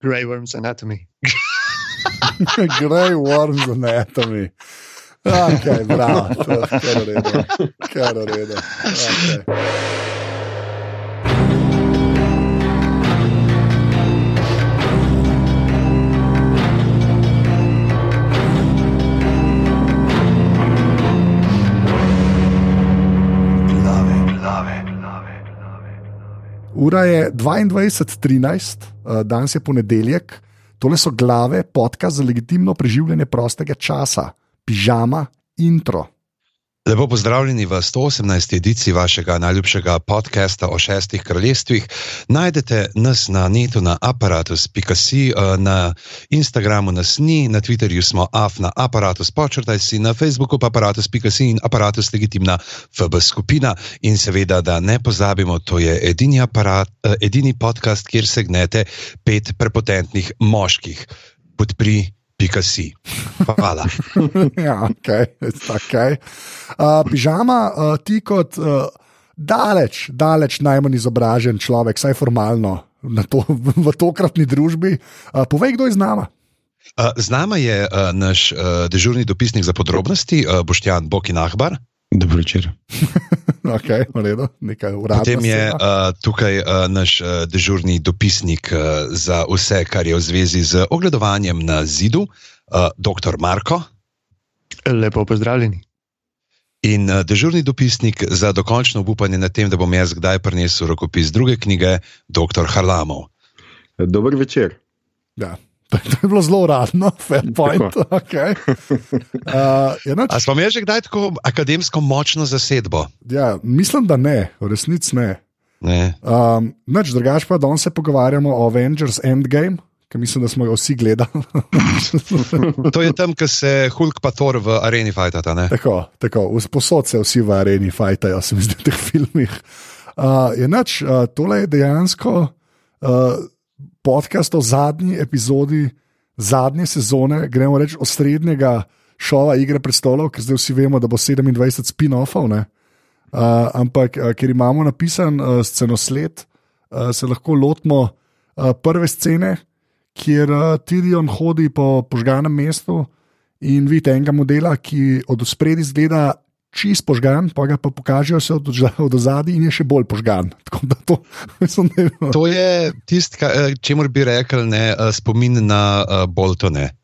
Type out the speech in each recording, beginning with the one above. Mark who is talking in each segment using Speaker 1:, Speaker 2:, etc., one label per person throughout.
Speaker 1: Grey Worms Anatomy.
Speaker 2: Grey Worms Anatomy. Ok, bravo, kar redo. Kar redo. Okay. Ura je 22:13, eh, danes je ponedeljek, tole so glave, podcast za legitimno preživljanje prostega časa, pižama, intro.
Speaker 3: Lepo pozdravljeni v 118. edici vašega najljubšega podcasta o šestih kraljestvih. Najdete nas na netu na aparatus.com, eh, na Instagramu nas ni, na Twitterju smo af na aparatus, počrtaj si na Facebooku pa aparatus.com in aparatus legitimna FB skupina. In seveda, da ne pozabimo, to je edini, aparat, eh, edini podcast, kjer se gnete pet prepotentnih moških. Podpri pika si. Hvala.
Speaker 2: ja, ok, okay. Uh, pižama, uh, ti kot uh, daleč, daleč najmanj izobražen človek, vsaj formalno to, v tokratni družbi, uh, povej, kdo je z nama.
Speaker 3: Z nama je naš dežurni dopisnik za podrobnosti, Boštjan Bokin Ahbar.
Speaker 4: Dobro večer.
Speaker 2: okay,
Speaker 3: Potem je uh, tukaj uh, naš uh, dežurni dopisnik uh, za vse, kar je v zvezi z ogledovanjem na zidu, uh, dr. Marko.
Speaker 1: Lepo pozdravljeni.
Speaker 3: In uh, dežurni dopisnik za dokončno upanje na tem, da bom jaz kdaj prinesel rokopis druge knjige, dr. Harlamov.
Speaker 4: Dober večer.
Speaker 2: Ja. To je bilo zelo uradno, fair point. Okay. Uh,
Speaker 3: ja, nač... Ali smo imeli že kdaj tako akademsko močno zasedbo?
Speaker 2: Ja, mislim, da ne, v resnici ne.
Speaker 3: ne.
Speaker 2: Um, Noč drugač pa, da se pogovarjamo o Avengers Endgame. Ker mislim, da smo ga vsi gledali.
Speaker 3: to je tam, kjer se Hulk pa Thor v areni fajta.
Speaker 2: Tako, tako, posod se vsi v areni fajtajo, se mi zdi, v teh filmih. Uh, je nač, uh, tole je dejansko. Uh, podcast o zadnji epizodi zadnje sezone, gremo reči o srednjega šova Igre predstolov, ker zdaj vsi vemo, da bo 27 spin-offov. Uh, ampak, ker imamo napisan uh, scenosled, uh, se lahko lotimo uh, prve scene, kjer uh, Tyrion hodi po požganem mestu in vidi enega modela, ki od spredi zgleda čist požgan, pa ga pa pokažejo se od zadaj in je še bolj požgan. To, mislim,
Speaker 3: to je tisto, eh, čemu bi rekel, ne, eh, spomin na uh, Boltone.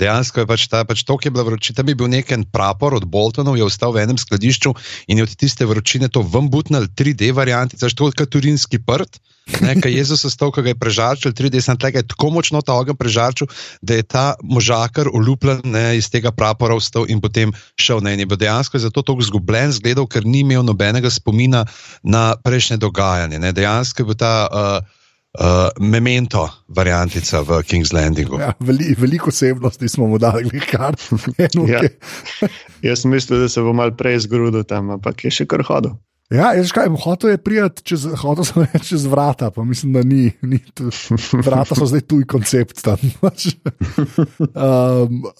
Speaker 3: Dejansko je pač ta, pač to, ki je bila vročina. Tam je bil neki prapor od Boltonov, je ostal v enem skladišču in je od tiste vročine to vmbutnil 3D varianti, znaš to kot turinski prt. Kaj Jezus je stal, ko ga je prežarčil, 3D sem tega tako močno ta ogen prežarčil, da je ta možakar ulupljen ne, iz tega prapora vstal in potem šel na eni. Dejansko je zato tako zgubljen zgledal, ker ni imel nobenega spomina na prejšnje dogajanje. Ne. Dejansko je bil ta. Uh, uh, memento variantica v King's Landingu.
Speaker 2: Ja, veli, veliko osebnosti smo mu dali, kar
Speaker 1: ja. Jaz mislim, da se bo mal prej zgrudil tam, ampak je še kar hodil.
Speaker 2: Ja, jaz kaj, hotel je prijeti čez, hotel sem reči čez vrata, pa mislim, da ni. ni tu, vrata so zdaj tuj koncept tam. um,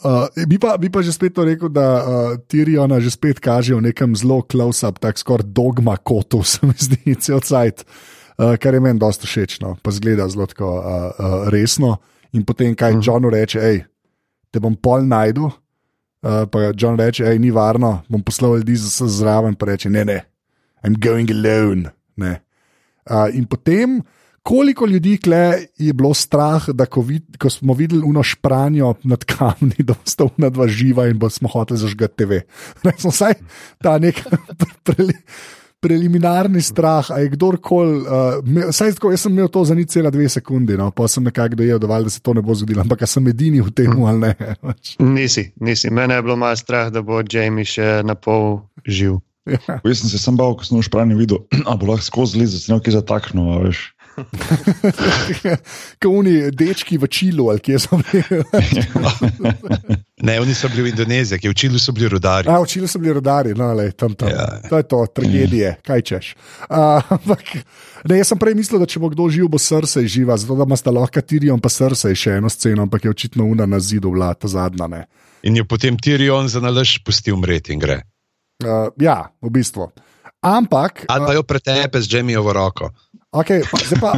Speaker 2: uh, bi, pa, bi pa že spet to rekel, da uh, Tiriona že spet kaže v nekem zelo close-up, tako skoraj dogma kotu, se mi zdi, cel cajt. Eh, kar je meni dosta všeč, no, pa zgleda zelo uh, uh, resno. In potem, kaj uh. Johnu reče, hej, te bom pol najdu, uh, pa John reče, hej, ni varno, bom poslal ljudi za vse zraven, pa reče, ne, ne, I'm going alone. Uh, in potem, koliko ljudi je bilo strah, da ko, vid, ko smo videli uno špranjo nad kamni, da bo stal na dva živa in bo smo hoteli zažgati TV. Ne, smo vsaj ta nek preli preliminarni strah, ali kdorkoli. Uh, jaz sem imel to za nič cela dve sekunde, no, pa sem nekako dojel, dovolj, da se to ne bo zgodilo, ampak sem edini v tem ali ne.
Speaker 1: nisi, nisi. Mene je bilo malo strah, da bo Jamie še na pol živ.
Speaker 4: Ja. Jaz sem se sam bal, ko sem v špranju videl, da bo lahko skozi da se nekaj zataknilo,
Speaker 2: oni dečki v Čilu, ali kje so bili.
Speaker 3: ne, oni so bili v Indoneziji, ki v Čilu so bili rudari.
Speaker 2: A, v Čilu so bili rudari, no, le, tam, tam. Ja. To je to, tragedije, kaj češ. Uh, ne, jaz sem prej mislil, da če bo kdo živ, bo srce živa, zato da ima sta lahko Tirion pa srce še eno sceno, ampak je očitno una na zidu vlada, zadnja. Ne.
Speaker 3: In je potem Tirion za nalaž pustil umreti in gre.
Speaker 2: Uh, ja, v bistvu. Ampak.
Speaker 3: Ali pa jo pretepe z Džemijovo roko.
Speaker 2: Okay, pa, zdaj pa,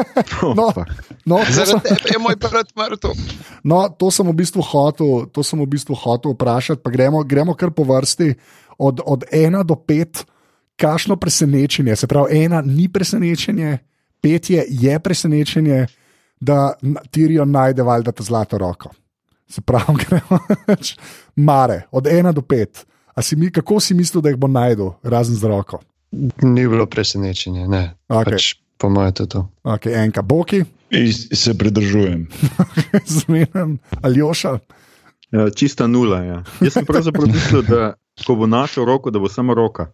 Speaker 2: no, no, to, sem,
Speaker 3: Zaradi tebe je moj brat mrtev.
Speaker 2: no, to sem v bistvu hotel, to sem v bistvu hotel vprašati. Pa gremo, gremo kar po vrsti od, od ena do pet, kakšno presenečenje. Se pravi, ena ni presenečenje, pet je, je presenečenje, da Tirion najde valjda ta zlato roko. Se pravi, gremo mare, od ena do pet. A si mi, kako si mislil, da jih bo najdel, razen z roko?
Speaker 1: Ni bilo presenečenje, ne.
Speaker 2: Okej.
Speaker 1: Pač, po mojem, to je to.
Speaker 2: Okay, enka, Boki,
Speaker 4: Is- Se pridržujem.
Speaker 2: zmeden, Aljoša.
Speaker 5: Ja, čista nula. Ja. Jaz sem pravzaprav mislil, da ko bo našel roko, da bo samo roka.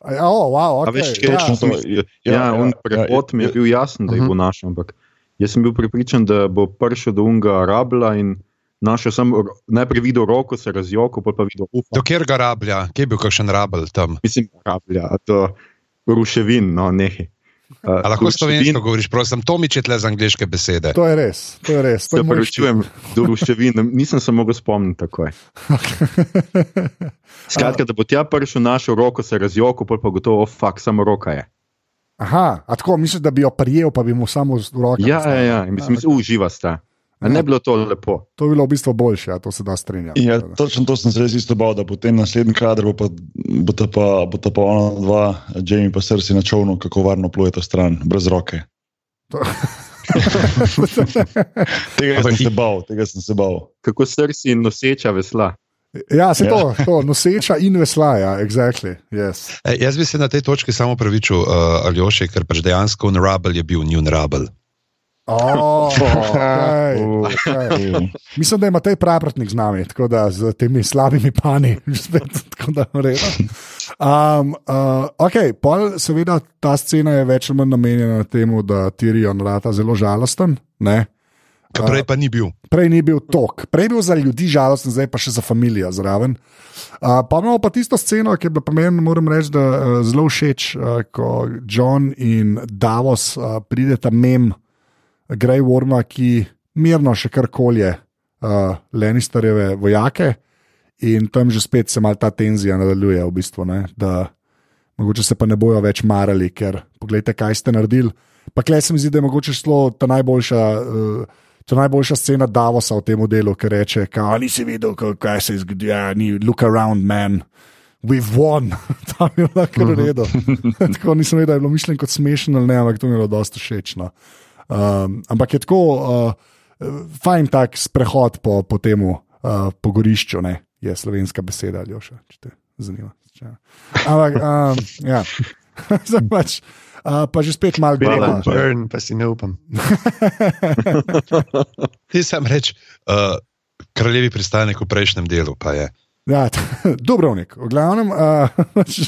Speaker 2: A Ja, oh, wow,
Speaker 5: A
Speaker 2: okay,
Speaker 5: veš,
Speaker 2: ja.
Speaker 5: točno to. Ja, ja, on prehod mi je bil jasen, da jih bo našel, ampak jaz sem bil pripričan, da bo prišel do unga rabla in našel sem, najprej videl roko, se razjokal, pa pa videl ufo.
Speaker 3: Dokler ga rablja, kje je bil kakšen rabel tam?
Speaker 5: Mislim, rablja, to ruševin, no nehi. Uh,
Speaker 3: A lahko slovensko govoriš, prosim, to mi če tle z angliške besede.
Speaker 2: To je res, to je res. To je moj
Speaker 5: pravičujem, do ruševin, nisem se mogel spomniti takoj. Skratka, da bo tja prišel našel roko, se razjokal, pa pa gotovo, oh, fuk, samo roka je.
Speaker 2: Aha, a tako misliš, da bi jo prijel, pa bi mu samo z roko.
Speaker 5: Ja, ja, ja, in mislim,
Speaker 2: A,
Speaker 5: uživa sta. A ne bi bilo to lepo.
Speaker 2: To bi bilo v bistvu boljše, ja, to se da strinjati.
Speaker 4: Ja, točno to sem se res isto bal, da potem naslednji kader bo pa, bo ta pa, bo ta pa ona dva, Jamie pa srsi na čovnu, kako varno plujete stran, brez roke. Tega sem se bal, tega sem se bal.
Speaker 5: Kako srsi in noseča vesla.
Speaker 2: ja, se
Speaker 4: Ja.
Speaker 2: to, to, noseča in vesla, ja, exactly. Yes.
Speaker 3: E, jaz bi se na tej točki samo pravičil uh, Aljoši, ker pač dejansko Unrabel je bil njun rabel.
Speaker 2: Oh, okay,
Speaker 5: Uh,
Speaker 2: okay. Mislim, da ima tej pravrtnik z nami, tako da z temi slabimi pani, spet tako da redo. Um, uh, ok, pol, seveda, ta scena je več ali manj namenjena temu, da Tirion rata zelo žalosten. Ne?
Speaker 3: Kar prej pa ni bil.
Speaker 2: Prej ni bil tok, prej je bil za ljudi žalosten, zdaj pa še za družino zraven. Uh, pa imamo pa tisto sceno, ki je bila pa meni, moram reči, da uh, zelo všeč, uh, ko John in Davos uh, prideta mem Grey Worma, ki mirno še kar kolje uh, Lannisterjeve vojake. In tam že spet se mal ta tenzija nadaljuje, v bistvu, ne, da mogoče se pa ne bojo več marali, ker pogledajte, kaj ste naredili. Pa klej se mi zdi, da je mogoče šlo ta najboljša. Uh, To je najboljša scena Davosa v tem delu, ki reče: Kaj nisi videl, kaj- se je zgodilo, ja, ni look around, man. We've won, tam je bilo kar v redu. tako nisem vedel, da je bilo mišljeno kot smešno ne, ampak to mi je bilo dosta všeč. No. Um, ampak je tako, uh, fajn tak sprehod po, po tem uh, pogorišču, ne? je slovenska beseda, ali še, če te zanima. Če- Ampak, um, ja. Zdaj pač, uh, pa že spet malo
Speaker 1: Bi rekel burn, pa si ne upam.
Speaker 3: Ti sam reč, uh, kraljevi pristanek v prejšnjem delu pa je.
Speaker 2: Ja, Dobrovnik, v glavnem. Uh,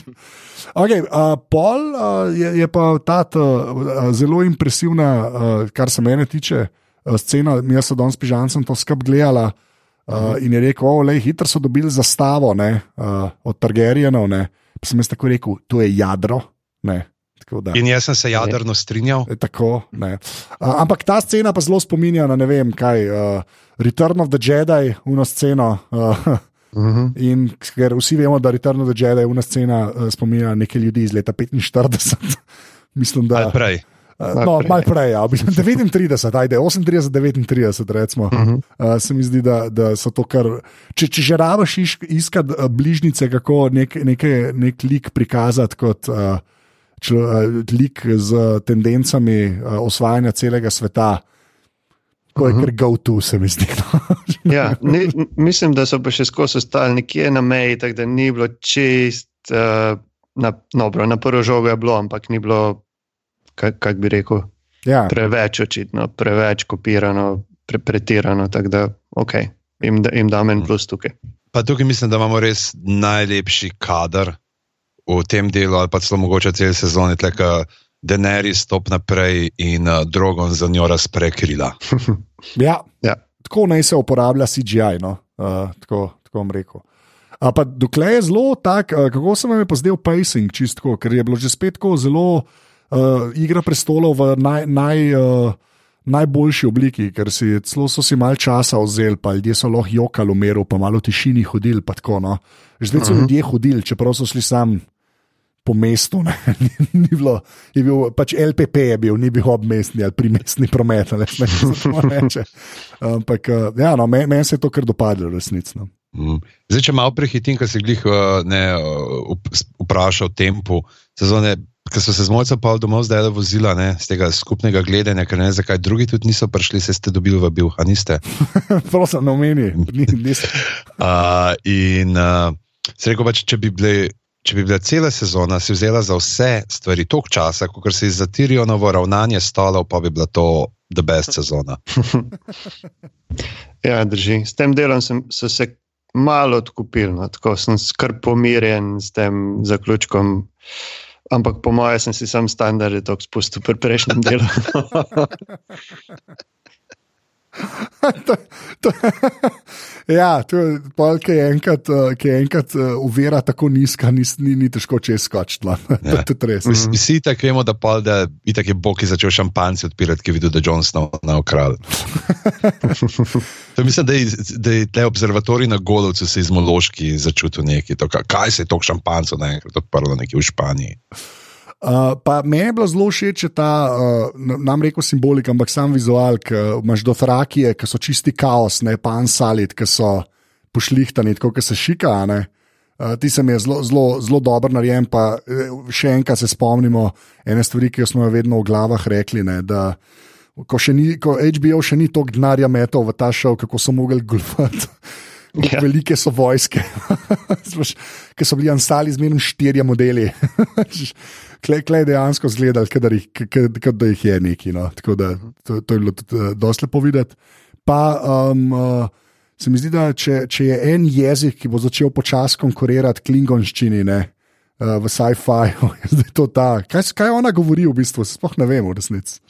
Speaker 2: okay, uh, pol uh, je, je pa ta uh, zelo impresivna, uh, kar se mene tiče, uh, scena. Mi smo danes pižancem to skrb gledala uh, in je rekel: oh, lej, hitro so dobili zastavo ne, uh, od Targaryenov. ne." Pa sem jaz tako rekel: to je jadro. Ne, da.
Speaker 3: In jaz sem se jadrno strinjal.
Speaker 2: E, Tako, ne. uh, ampak ta scena pa zelo spominja na ne vem kaj, uh, Return of the Jedi, uno sceno. Uh,
Speaker 1: Mhm.
Speaker 2: In ker vsi vemo, da Return of the Jedi je una scena, uh, spominja na nekaj ljudi iz leta 45. Mislim, da
Speaker 3: Ali prej.
Speaker 2: Uh, no,
Speaker 1: prej.
Speaker 2: malo prej, ja. v bistvu 39, ajde, 38, 39, recimo. Uh -huh. uh, se mi zdi, da, da so to kar. Če, če že rabiš iš- iskati uh, bližnjice, kako nek, neke, nek lik prikazati kot uh, člo, uh, lik z tendencami uh, osvajanja celega sveta, ko je uh -huh. kar go-to, se mi zdi. No.
Speaker 1: Ja, ni, mislim, da so pa še skozi ostali nekje na meji, tako da ni bilo čist. Uh, na, no, bro, na prvo žogo je bilo, ampak ni bilo, kako kak bi rekel,
Speaker 2: ja.
Speaker 1: preveč očitno, preveč kopirano, pre, pretirano. Tako da, ok, jim, da, jim dam en plus tukaj.
Speaker 3: Pa tukaj mislim, da imamo res najlepši kader v tem delu, ali pa celo mogoče cel sezoni, tleka Denerys stop naprej in uh, Drogon za njo razpre krila.
Speaker 2: Ja,
Speaker 1: Ja.
Speaker 2: Tako naj se uporablja CGI. No? Uh, tako, tako bom rekel. A pa dokler je zelo tak, uh, kako se vam je pa zdel pacing, čistko, ker je bilo že spet tako zelo uh, igra prestolov v naj, naj, uh, najboljši obliki, ker si, celo so si malo časa vzeli, pa ljudje so lahko jokali v miru, pa malo tišini hodili. pa Tako, no. Že Zdaj so uh -huh. ljudje hodili, čeprav so šli sam po mestu. ne. ni bilo, je bil, pač LPP je bil, ni bil obmestni ali primestni promet, ali ne kako reče. Ampak uh, ja, no, meni men se je to kar dopadlo, resnično.
Speaker 3: Mm. Zdaj, če malo prehitim, kar si uh, up- s- vprašal o tempu sezone, ker so se z mojcem pa domov zdaj vozila ne, z tega skupnega gledanja, ker ne vem, zakaj drugi tudi niso prišli, se ste dobili v bil, a niste.
Speaker 2: Prosim, ne omeni. Ni, nis,
Speaker 3: Uh, in uh, se rekel, pač, če bi bile. Če bi bila cela sezona si vzela za vse stvari toliko časa, kot si za Tirionovo ravnanje stolov, pa bi bila to the best sezona.
Speaker 1: Ja, drži. S tem delom sem, so se malo odkupili, no. tako sem skrb pomirjen s tem zaključkom. Ampak po mojem sem si sam standarde tako spustil pri prejšnjem delu.
Speaker 2: to, to, ja, to je pol, ki je enkrat, uh, ki je enkrat uh, uvera tako nizka, ni, ni, ni težko čez skočiti. no. to
Speaker 3: Ja.
Speaker 2: je tudi res.
Speaker 3: Vsi- Vsi tako vemo, da, pol, da itak je Bog, ki je začel šampanci odpirati, ki je videl, da je John Snow na okral. To mislim, da je, da je tle observatorij na Golovcu seizmološki začutil nekaj. To, ka- kaj se je to šampanco naenkrat odprlo nekje v Španiji.
Speaker 2: Uh, pa meni je bilo zelo všeč ta, uh, nam rekel simbolika, ampak sam vizual, ki imaš do frakije, ki so čisti kaos, ne pa ansalit, ki so pošlihtani, tako kot se šika. a ne. Uh, ti se mi je zelo, zelo, zelo dobro narejen. Pa eh, še enkrat se spomnimo ene stvari, ki jo smo jo vedno v glavah rekli. Ne, da, ko, ni, ko HBO še ni toliko denarja metal v ta šov, kako so mogli gulfati.
Speaker 1: Ja.
Speaker 2: Velike so vojske, ki so bili ansali z menom štirje modeli. Klej kle je dejansko zgledal, kot da jih, da jih je neki. No. Tako da to, to je bilo tudi uh, dosti lepo videti. Pa um, uh, se mi zdi, da če, če je en jezik, ki bo začel počasi konkurirati klingonščini ne, uh, v sci-fi, je zdaj to ta. Kaj, kaj ona govori v bistvu, sploh ne vem, v resnici.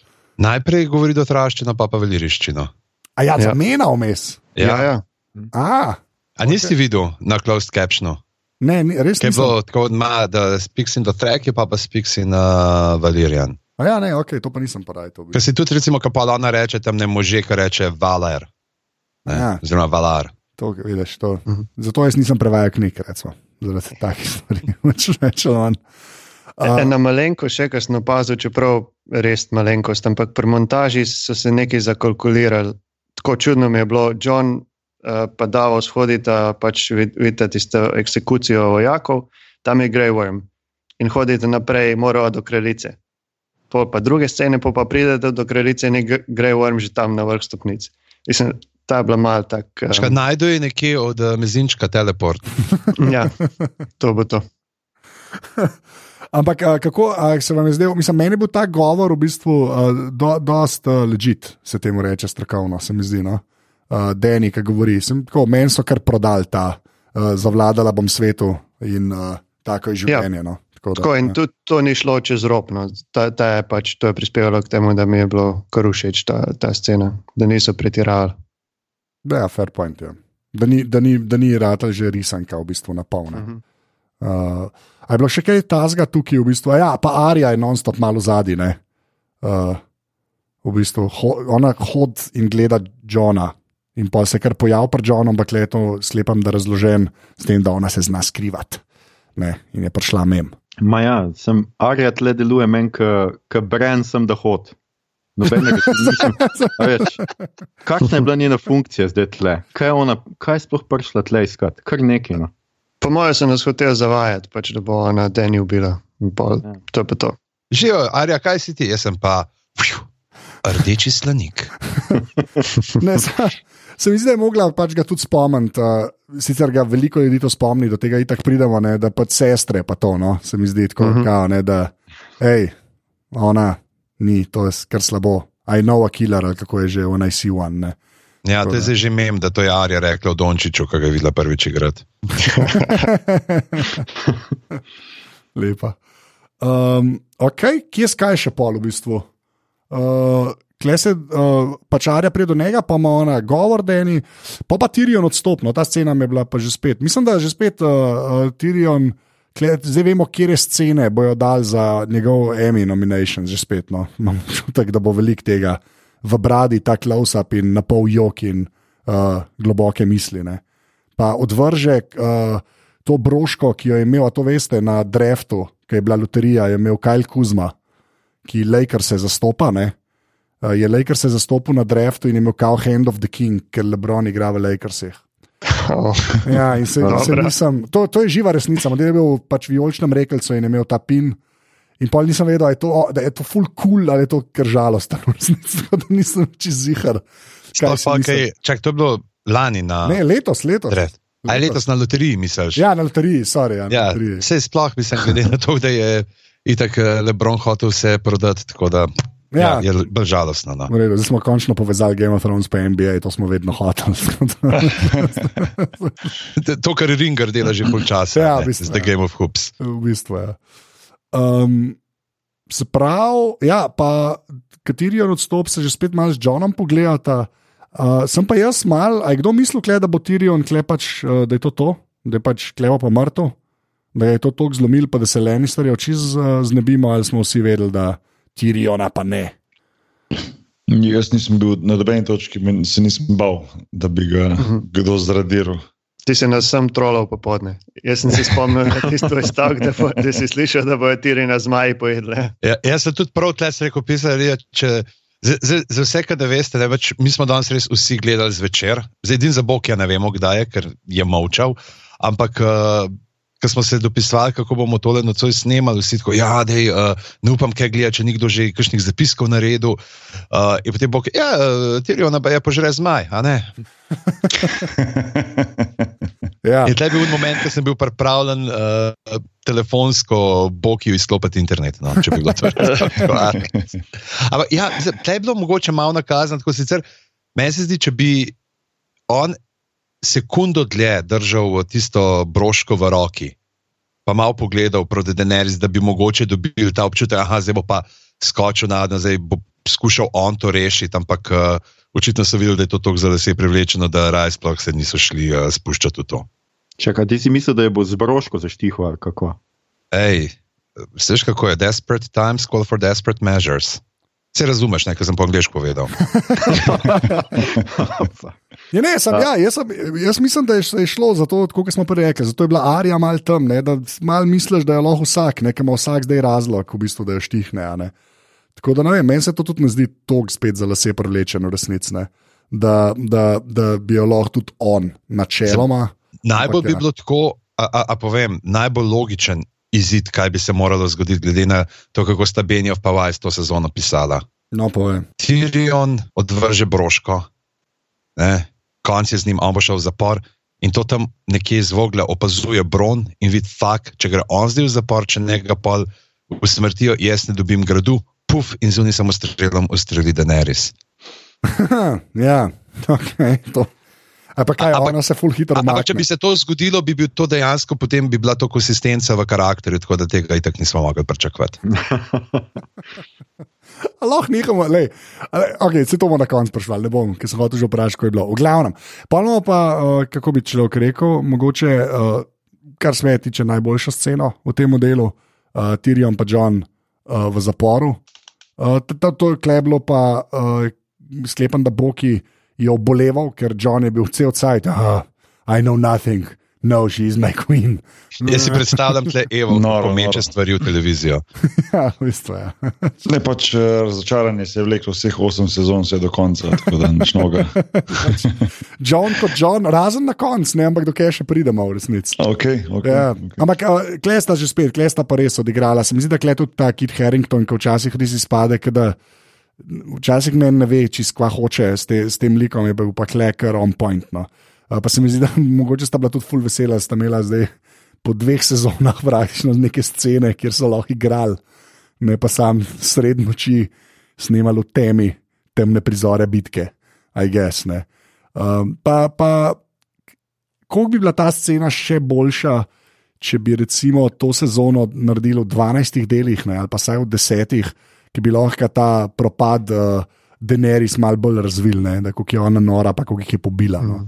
Speaker 3: Najprej govori dotraščino, pa pa veliriščino.
Speaker 2: A ja,
Speaker 1: Ja.
Speaker 2: zamena vmes.
Speaker 1: Ja, ja.
Speaker 2: A,
Speaker 3: A nisi videl na closed captionu?
Speaker 2: Ne, ni, res
Speaker 3: Ki je bilo tako, ma, da speaks in dotrek, pa pa speaks in uh, valirian.
Speaker 2: A ja, ne, ok, to pa nisem parajto.
Speaker 3: Ker si tudi, recimo, kapal ona reče, tam ne može, ki reče valer. Ne,
Speaker 2: Ja.
Speaker 3: Oziroma valar.
Speaker 2: To, vidiš, to.
Speaker 1: Mhm.
Speaker 2: Zato jaz nisem prevajal knjig, recimo, zaradi takih stvari. Če rečem,
Speaker 1: Uh, Ena malenkost, še kar sem opazil, čeprav res malenkost, ampak pri montaži so se nekaj zakalkulirali. Tako čudno mi je bilo, John uh, pa Davos hodita, pač vid- vidite tisto eksekucijo vojakov, tam je Grey Worm in hodite naprej, morajo do kraljice. Pol pa druge scene, pol pa pridete do kraljice in je Gre- Grey Worm že tam na vrh stopnic. Mislim, ta je bila mal tak.
Speaker 3: Škaj,
Speaker 1: Um,
Speaker 3: najdu je nekje od uh, mezinčka teleport.
Speaker 1: ja, to bo to.
Speaker 2: Ampak a, kako a, se vam je zdel, mislim, meni bil ta govor v bistvu a, do, dost uh, legit, se temu reče strokovno, se mi zdi. No? Uh, Deni, ki govori, sem, tako, meni so kar prodali ta, uh, zavladala bom svetu in uh, tako je življenje. No? Tako, da,
Speaker 1: Tako, in
Speaker 2: ja.
Speaker 1: tudi to ni šlo čez rob. No. Ta, ta je pač, to je prispevalo k temu, da mi je bilo kar všeč ta, ta scena, da niso pretiravali.
Speaker 2: Da, ja, fair point. Ja. Da ni, da ni, da ni rata že risanka v bistvu na polno.
Speaker 1: Mhm.
Speaker 2: Uh, a je bilo še kaj tazga tukaj, v bistvu, ja, pa Arija je non-stop malo zadnji. Uh, v bistvu, ho, ona hod in gleda Johna. In pa se kar pojavi pred Johnom, ampak le to slepam, da razložen s tem, da ona se zna skrivati. Ne, in je prišla mem.
Speaker 5: Ma ja, sem Arja tle deluje meni, kot brend sem da hod. Nobenega nisem. a veš, Kakšna je bila njena funkcija zdaj tle? Kaj je, ona, kaj je sploh prišla tle iskat? Kar nekaj. No.
Speaker 1: Po mojem so nas hoteli zavajati, pač, da bo ona Deni ubila. In Pol,
Speaker 5: Ja.
Speaker 1: to je pa to.
Speaker 3: Živijo, Arja, kaj si ti? Jaz sem pa fju, rdeči slanik.
Speaker 2: Ne, se, mi zdi, da je mogla pač ga tudi spomniti. Uh, sicer ga veliko ljudi to spomni, do tega itak pridemo, ne, da pač sestre pa to, no, se mi zdi tako, uh
Speaker 1: Mhm.
Speaker 2: -huh. kao, ne, da hej, ona ni, to je kar slabo. I know a killer, ali kako je že, when I see one. Ne.
Speaker 3: Ja, to je
Speaker 2: da.
Speaker 3: zdaj že mem, da to je Arja rekla o Dončiću, ki ga je videla prvič igrati.
Speaker 2: Lepa. Um, ok, kje skaj še pol v bistvu? Uh, Kle se uh, pačarja pride do njega, pa ima ona govor, Deni, pa pa Tirion odstopno, ta scena mi je bila pa že spet. Mislim, da je že spet uh, uh, Tirion, kle, zdaj vemo, kje scene bojo dali za njegov Emmy nomination, že spet. No. Imam občutek, da bo veliko tega v bradi, ta close-up in na pol jok in uh, globoke misli. Ne. Pa odvrže uh, to broško, ki jo je imel, a to veste, na dreftu, ki je bila loterija, je imel Kajl Kuzma, ki Lakers se zastopa. Ne? Uh, je Lakers se zastopil na draftu in imel kao Hand of the King, ker Lebron igra v Lakersih.
Speaker 1: Oh.
Speaker 2: Ja, in se, se
Speaker 1: Dobro.
Speaker 2: nisem, to, to je živa resnica. Model je bil pač v vijoličnem rekelcu in imel ta pin. In pa nisem vedel, je to, o, da je to full cool ali je to kar žalostno. tako da nisem čez zihar.
Speaker 3: Sploh pa, kaj, čak, to je bilo lani na
Speaker 2: Ne, letos, letos.
Speaker 3: draft. A je letos na loteriji, misliš?
Speaker 2: Ja, na loteriji, sorry. Ja, na
Speaker 3: ja
Speaker 2: loteriji.
Speaker 3: vse sploh mislim, glede na to, da je itak eh, Lebron hotel vse prodati, da ja.
Speaker 2: Ja.
Speaker 3: Je bolj žalostno. No.
Speaker 2: Redu, Zdaj smo končno povezali Game of Thrones pa NBA, to smo vedno hoteli.
Speaker 3: To, kar Ringer dela že pol časa,
Speaker 2: Ja, v bistvu,
Speaker 3: z The
Speaker 2: ja.
Speaker 3: Game of Hoops.
Speaker 2: v bistvu je. Ja. Um, se pravi, ja, pa kateri od odstop se že spet malo z Johnom pogledata. Uh, sem pa jaz mal, a je kdo mislil, kle, da bo Tyrion klepač, uh, da je to to, da je pač kleva pa mrtev, da je to tako zlomil, pa da se Lannisterje oči z, znebimo, ali smo vsi vedeli, da Tyriona pa ne.
Speaker 4: Jaz nisem bil na nobeni točki, se nisem bal, da bi ga kdo zradiral.
Speaker 1: Ti si nas sem trolal popodne. Jaz sem se spomnil na tisto stavek, da, bo- da si slišal, da bojo tiri na zmaji pojedle.
Speaker 3: Ja, jaz sem tudi prav tle rekel, pisali, če. Za, za, za vse, kar da veste, ne, več, mi smo danes res vsi gledali zvečer, zdaj edin za Bog, ja ne vemo, kdaj je, ker je molčal. Ampak, uh, ko smo se dopisovali, kako bomo tole nocoj snemali, vsi tako, ja, dej, uh, ne upam, kaj gleda, če nekdo že kakšnih zapiskov naredil. Uh, in potem bo, ja, uh, Tiriona pa je požre zmaj, a ne.
Speaker 2: Ja.
Speaker 3: In tle je bil moment, ko sem bil pripravljen uh, telefonsko Bokiju izklopiti internet. No, če bi bilo to res. Ampak ja, tle je bilo mogoče malo nakazano, tako sicer meni se zdi, če bi on sekundo dlje držal tisto broško v roki, pa malo pogledal proti Denerys, da bi mogoče dobil ta občutek, da zdaj bo pa skočil na dno, zdaj bo skušal on to rešiti, ampak uh, očitno so videli, da je to tako zelo se privlečeno, da raje sploh se niso šli uh, spuščati v to.
Speaker 5: Čakaj, ti si mislil, da je bo z broško zaštihval, ali kako?
Speaker 3: Ej, veš kako je? Desperate times call for desperate measures. Se razumeš, nekaj sem po angliško povedal.
Speaker 2: Ja, ne, sem, ja, jaz, sem, jaz mislim, da je, se je šlo za to, kot smo prej rekli. Zato je bila Arija mal tam, ne, da mal misliš, da je lahko vsak, ne, ker ima vsak zdaj razlog, v bistvu, da je štihne. a ne. Tako da ne vem, meni se to tudi ne zdi tako spet za lase privlečeno, resnici. ne. Da, da, da bi jo lahko tudi on, načeloma.
Speaker 3: Najbolj
Speaker 2: Ampak
Speaker 3: bi
Speaker 2: ja.
Speaker 3: bilo tako, a, a, a povem, najbolj logičen izid, kaj bi se moralo zgoditi, glede na to, kako sta Benjov pa Vajs to sezono pisala.
Speaker 2: No, povem.
Speaker 3: Tyrion odvrže broško, ne, konc je z njim, on bo šel v zapor. In to tam nekje iz vogla opazuje Bron in vidi, fakt, če gre on zdaj v zapor, če ne ga pol usmrtijo, jaz ne dobim gradu, puf in zunaj samo strelom ustreli Daenerys.
Speaker 2: ja, okay, to. A pa kaj,
Speaker 3: Ampak-
Speaker 2: ona se full hitro
Speaker 3: Ampak, če
Speaker 2: umakne.
Speaker 3: bi se to zgodilo, bi bil to dejansko potem bi bila to konsistenca v karakterju, tako da tega itak nismo mogli pričakovati.
Speaker 2: Lahko nehamo, le, okay, se to bomo na koncu sprašvali, ne bom, ker sem hotel že vprašati, ko je bilo. V glavnem, pa imamo pa, uh, kako bi človek rekel, mogoče, uh, kar se tiče, najboljšo sceno v tem modelu, uh, Tyrion pa John uh, v zaporu. Uh, to je kleblo, pa uh, sklepam, da Boki je oboleval, ker John je bil cel cajt. Uh, I know nothing, no, she is my queen.
Speaker 3: Jaz si predstavljam tle Evo,
Speaker 4: Noro,
Speaker 3: ko meče
Speaker 4: noro.
Speaker 3: stvari v televizijo.
Speaker 2: ja, v bistvu, ja.
Speaker 4: Ne, pač eh, razočaranje se je vleklo vseh osem sezon, vse do konca, tako da nič noga.
Speaker 2: John kot John, razen na koncu, ne, ampak dokaj še pridemo v resnici.
Speaker 4: Okay, okay,
Speaker 2: Ja,
Speaker 4: okay.
Speaker 2: ampak klesta že spet, klesta pa res odigrala. Se mi zdi, da kle tudi ta Kit Harrington, ki včasih res izpade, da včasih ne, ne ve, čist kva hoče s, te, s tem likom, je bil pa kleker on point. No. Uh, pa se mi zdi, da mogoče sta bila tudi full vesela, sta imela zdaj po dveh sezonah praktično neke scene, kjer so lahko igrali, ne pa sam sred noči snemali v temi, temne prizore bitke, I guess. Ne. Um, pa, pa koliko bi bila ta scena še boljša, če bi recimo to sezono naredili v 12 delih, ne, ali pa vsaj v 10, ki bi lahko ta propad uh, Denerys mal bolj razvil, ne, da kako je ona nora, pa kako jih je pobila. No.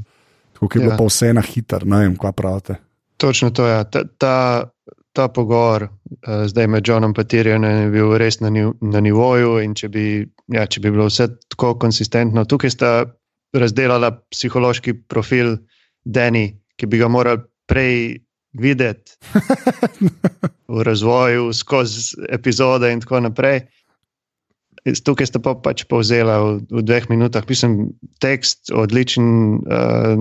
Speaker 2: Tako je bilo
Speaker 1: Ja.
Speaker 2: pa vse na hiter, ne vem, kaj pravite.
Speaker 1: Točno to je. Ja. Ta, ta, ta pogovor uh, zdaj med Johnom in Tirionom je bil res na, niv, na nivoju. Če bi, ja, če bi bilo vse tako konsistentno, tukaj sta razdelala psihološki profil Dani, ki bi ga morali prej videti. v razvoju, skozi epizode in tako naprej. Tukaj sta pa pač povzela v, v dveh minutah, pisem tekst, odličen, uh,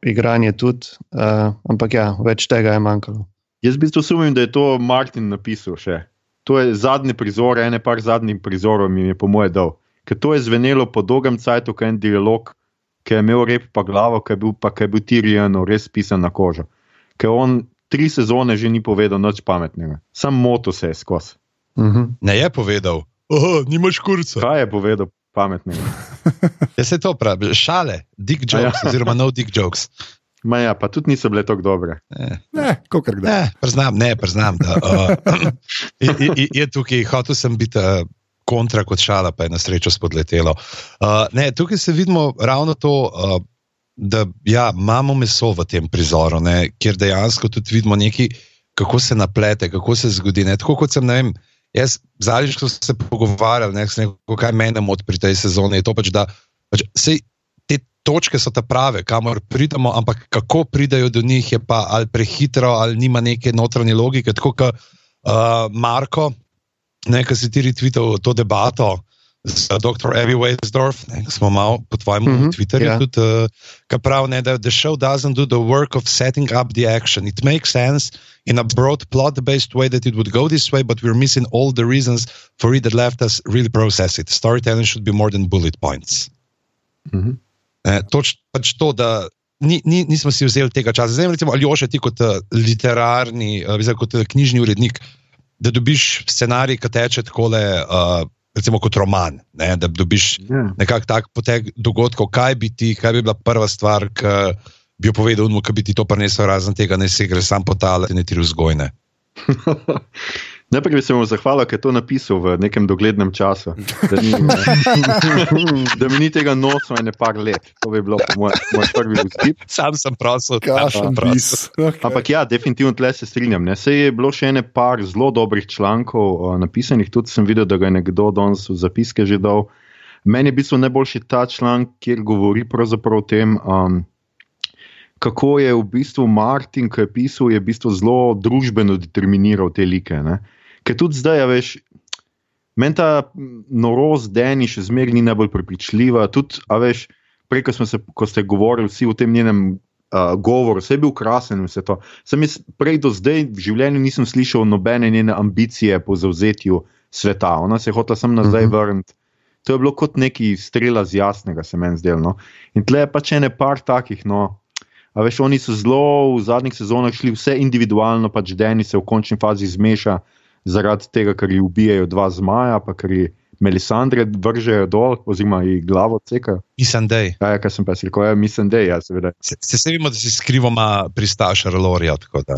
Speaker 1: igranje tudi, uh, ampak ja, več tega je manjkalo.
Speaker 5: Jaz v bistvu sumim, da je to Martin napisal še. To je zadnji prizor, ene par zadnjih prizorov mi je po moje dal. Ker to je zvenelo po dolgem cajtu, kot en dialog, ki je imel rep pa glavo, ki je bil pa ki je bil Tirijan res pisan na kožo. Ker on tri sezone že ni povedal nič pametnega, sam moto se je skozi.
Speaker 1: Uh -huh.
Speaker 3: Ne je povedal, oh, nimaš kurca.
Speaker 5: Kaj je povedal pametnega?
Speaker 3: Ja, se to pravi, šale, dick
Speaker 5: ja.
Speaker 3: jokes, oziroma no dick jokes.
Speaker 5: Ma ja, pa tudi niso bile tako dobre.
Speaker 3: Ne.
Speaker 2: Ne, kako kdaj.
Speaker 3: Ne, priznam, ne, priznam, da uh, je, je, je tukaj, hotel sem biti uh, kontra kot šala, pa je na srečo spodletelo. Uh, ne, tukaj se vidimo ravno to, uh, da ja, imamo meso v tem prizoru, ne, kjer dejansko tudi vidimo nekaj, kako se naplete, kako se zgodi. Ne, tako kot sem, ne vem, jaz zadnjič, ko sem se pogovarjal, ne, sem rekel, kaj mene moti pri tej sezoni, je to pač, da pač, sej, te točke so ta prave, kamor pridemo, ampak kako pridajo do njih, je pa ali prehitro, ali nima neke notranje logike. Tako kot uh, Marko, nekaj si ti retvital to debato. Z dr. Evi Weisdorf, ko smo malo po tvojem mm -hmm, Twitterju,
Speaker 1: ja.
Speaker 3: yeah. tudi, uh, ki pravi, ne, da the show doesn't do the work of setting up the action. It makes sense in a broad plot-based way that it would go this way, but we're missing all the reasons for it that left us really process it. Storytelling should be more than bullet points.
Speaker 5: Mhm.
Speaker 3: Ne, toč, pač to, da ni, ni, nismo si vzeli tega časa. Zdaj, recimo, ali oše ti kot uh, literarni, uh, kot uh, knjižni urednik, da dobiš scenarij, ki teče tako, uh, recimo kot roman, ne, da dobiš
Speaker 5: Ja.
Speaker 3: nekako tak potek dogodkov, kaj bi ti, kaj bi bila prva stvar, ki bi jo povedal, mu, ki bi ti to prinesel, razen tega, ne se gre sam potalati, ne ti vzgojne.
Speaker 5: Najprej bi se mu zahvalil, ker je to napisal v nekem doglednem času. Da, ni, da mi ni tega nosil ene par let. To bi bilo po moj, moj prvi vzgib.
Speaker 3: Sam sem prosil,
Speaker 2: Kašen bis. Okay.
Speaker 5: Ampak ja, definitivno tle se strinjam. Ne. Sej je bilo še ene par zelo dobrih člankov uh, napisanih, tudi sem videl, da ga je nekdo danes v zapiske že dal. Meni je v bistvu najboljši ta članek, kjer govori pravzaprav o tem, um, kako je v bistvu Martin, ki je pisal, je v bistvu zelo družbeno determiniral te like. Ne. Ker tudi zdaj, a veš, meni ta norost Deni še zmeraj ni najbolj prepričljiva. Tudi, a veš, prej, ko, se, ko ste govorili vsi o tem njenem uh, govoru, vse je bil krasen in vse to. Sem jaz prej do zdaj v življenju nisem slišal nobene njene ambicije po zauzetju sveta. Ona se je hotela sem nazaj
Speaker 1: Mhm.
Speaker 5: vrniti. To je bilo kot neki strela z jasnega, se meni zdelo. No. In tle je pač ene par takih. No. A veš, oni so zelo v zadnjih sezonah šli vse individualno, pač Deni se v končni fazi zmeša zaradi tega, ker ji ubijajo dva zmaja, pa ker ji Melisandre vržejo dol, oziroma ji glavo cekajo.
Speaker 3: Mislim, da je.
Speaker 5: Ja, ja, kaj sem pa si rekel, ja, mislim, da je, ja, seveda.
Speaker 3: Se, se, se vemo, da si skrivoma pristaš da.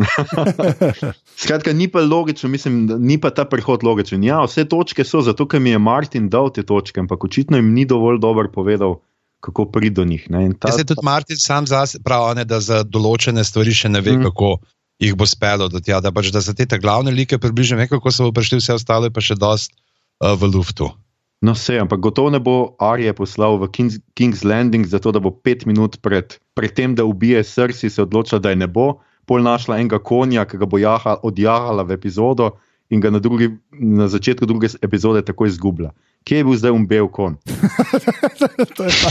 Speaker 5: Skratka, ni pa logično, mislim, ni pa ta prehod logičen. Ja, vse točke so, zato ker mi je Martin dal te točke, ampak očitno jim ni dovolj dobro povedal, kako priti do njih.
Speaker 3: Ta...
Speaker 5: Ta,
Speaker 3: Se tudi Martin sam zase pravi, ne, da za določene stvari še ne ve, mm. kako jih bo spelo do tja. Da, pač, da za te glavne like približno ve, kako se bo prišli, vse ostalo je pa še dost uh, v luftu.
Speaker 5: no, vse, ampak gotovo ne bo Arije poslal v King's, King's Landing, zato da bo pet minut pred, pred tem, da ubije Srsi, se odločila, da je ne bo, pol našla enega konja, ki ga bo jaha, odjahala v epizodo in ga na, drugi, na začetku druge epizode takoj izgubila. Kje je bil zdaj umbel kon?
Speaker 2: to, je pa,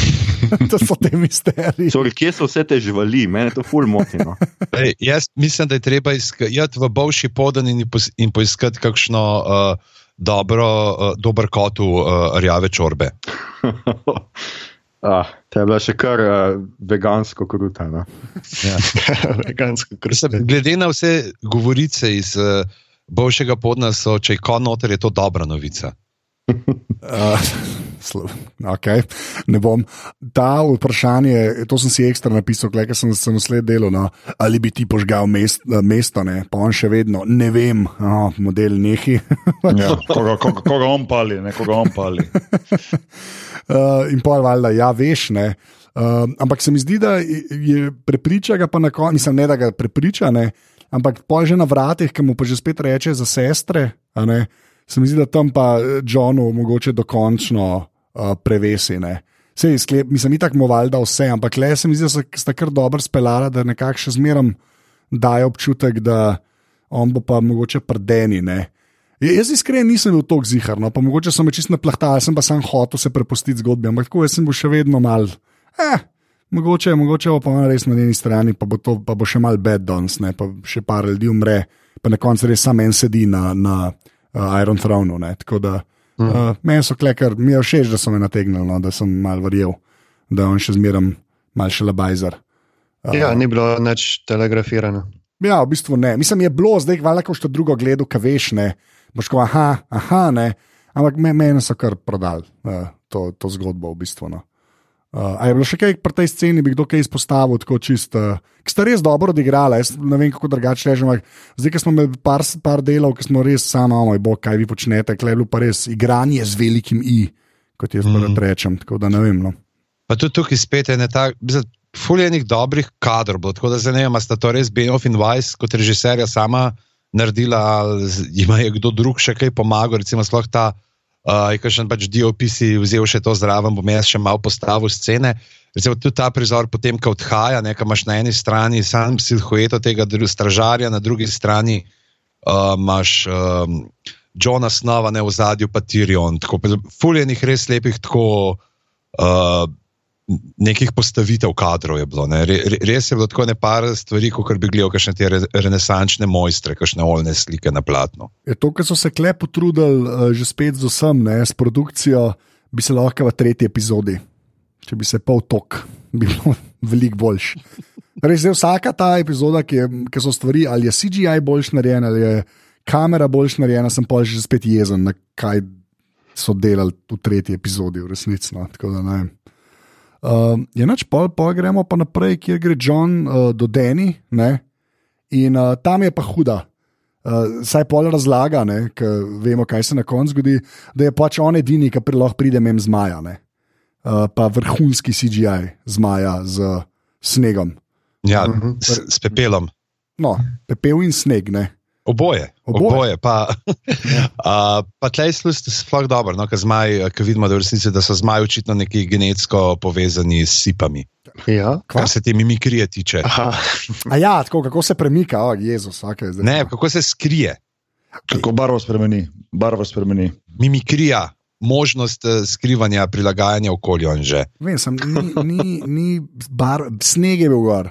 Speaker 2: to so te misteriji.
Speaker 5: Sorry, kje so vse te živali? Mene to ful moti. No.
Speaker 3: Ej, jaz mislim, da je treba iti v Bovši podan in, pos- in poiskati kakšno uh, dobro, uh, dober kotu uh, rjave čorbe.
Speaker 5: ah, ta je bila še kar uh, vegansko kruta. No.
Speaker 1: Vegansko
Speaker 3: Mislim,
Speaker 1: krsto.
Speaker 3: glede na vse govorice iz uh, Bovšega podna, so, če je kon noter, je to dobra novica.
Speaker 2: Uh, slo- okay. Ne bom. Ta vprašanje, to sem si ekstra napisal, ker sem se nasled delal. No. Ali bi ti požgal mest, mesto, ne? pa on še vedno ne vem, oh, model nehi.
Speaker 4: Ja, koga, koga, koga on pali, ne koga on pali.
Speaker 2: Uh, in pol valjda, ja, veš. Ne. Uh, ampak se mi zdi, da je prepriča ga pa na koncu, mislim, ne da ga prepriča, ne, ampak pol že na vratih, ki mu pa že spet reče za sestre. se mi zdi, da tam pa eh, Johnu mogoče dokončno uh, prevesi. Ne. Sej, sklep, mislim, itak mu valjda vse, ampak le se mi zdi, da sta kar dobro speljala, da nekako še zmeram daje občutek, da on bo pa mogoče prdeni. Ne? Ja, Jaz iskreno nisem bil tako zihar, no, pa mogoče sem me čist naplahtal, sem pa sam hotel se prepustiti zgodbi, ampak tako jaz sem bil še vedno mal. Eh, mogoče, mogoče bo pa on res na njeni strani, pa bo, to, pa bo še mal bed danes, ne, pa še par ljudi umre, pa na koncu res samo en sedi na, na uh, Iron Thronu. Ne, tako da
Speaker 1: Mhm.
Speaker 2: uh, meni so klekar, mi je všeč, da so me nategnili, no, da sem mal verjel, da je on še zmeraj mal še labajzer. Uh,
Speaker 1: Ja, ni bilo nič telegrafirano.
Speaker 2: Ja, v bistvu ne. Mislim, je bilo zdaj, hvala, ko še drugo gledal, kaj veš, ne. Boš ko, aha, aha, ne. Ampak me, meni so kar prodali uh, to, to zgodbo, v bistvu. No. Uh, je bilo še kaj pri tej sceni, bi kdo kaj izpostavil, tako čist, uh, ki sta res dobro odigrala, jaz ne vem, kako drugače rečem. Zdaj, ko smo imeli par, par delov, ki smo res sami, oh moj bog, kaj vi počnete, klej je bilo pa res igranje z velikim i, kot jaz mm. Rečem. Tako da ne vem. No.
Speaker 3: Pa tudi tukaj spet je ta, fuljenih dobrih kadrov, tako da ne vem, sta to res Benioff in Weiss kot režiserja sama naredila, ali jima je kdo drug še kaj pomagal, recimo sploh ta. Uh, je kakšen pač DOP si vzel še to zraven, bom jaz še malo postavil scene. Recimo tudi ta prizor, potem, ko odhaja, nekaj imaš na eni strani sam silhueto tega stražarja, na drugi strani uh, imaš um, Johna Snova, ne v zadju pa Tyrion. Tako, fuljenih res lepih, tako uh, nekih postavitev kadrov je bilo. Ne. Re, re- res je bilo tako nepar stvari, kot bi gledal, kakšne te re, renesančne mojstre, kakšne oljne slike na platnu.
Speaker 2: Je to, kar so se klep potrudili, uh, že spet z vsem, ne, s produkcijo, bi se lahko v tretji epizodi, če bi se pol tok, bi bilo veliko boljš. Res je vsaka ta epizoda, ki, je, ki so stvari, ali je CGI boljš narejen, ali je kamera boljš narejena, sem pa že spet jezen, kaj so delali v tretji epizodi, v resnici. No, tako da ne vem. Uh, je noč pol, pol gremo pa naprej, kjer gre John uh, do Deni, ne? in uh, tam je pa huda. Uh, saj pol razlaga, ker vemo, kaj se na koncu zgodi, da je pač on edini, ki pri lahko pride mem zmaja. ne. Uh, pa vrhunski CGI zmaja z snegom.
Speaker 3: Ja, uh
Speaker 1: Mhm.
Speaker 3: -huh. s, s pepelom.
Speaker 2: No, pepel in sneg. Ne?
Speaker 3: Oboje,
Speaker 2: Oboje.
Speaker 3: oboje. Pa, uh, pa tleh slusti sploh dobro, no, ker zmaj, ker vidimo, da, resnici, da so zmaji očitno neki genetsko povezani s sipami,
Speaker 1: Ja.
Speaker 2: Kva?
Speaker 3: kar se te mimikrije tiče.
Speaker 1: Aha.
Speaker 2: A ja, tako kako se premika, oh, Jezus, okay, zdaj.
Speaker 3: Ne, kako se skrije.
Speaker 4: Kako barvo spremeni, barvo spremeni.
Speaker 3: Mimikrija, možnost eh, skrivanja, prilagajanja okolju.
Speaker 2: Vem, sem, ni, ni, ni bar, sneg je bil gor.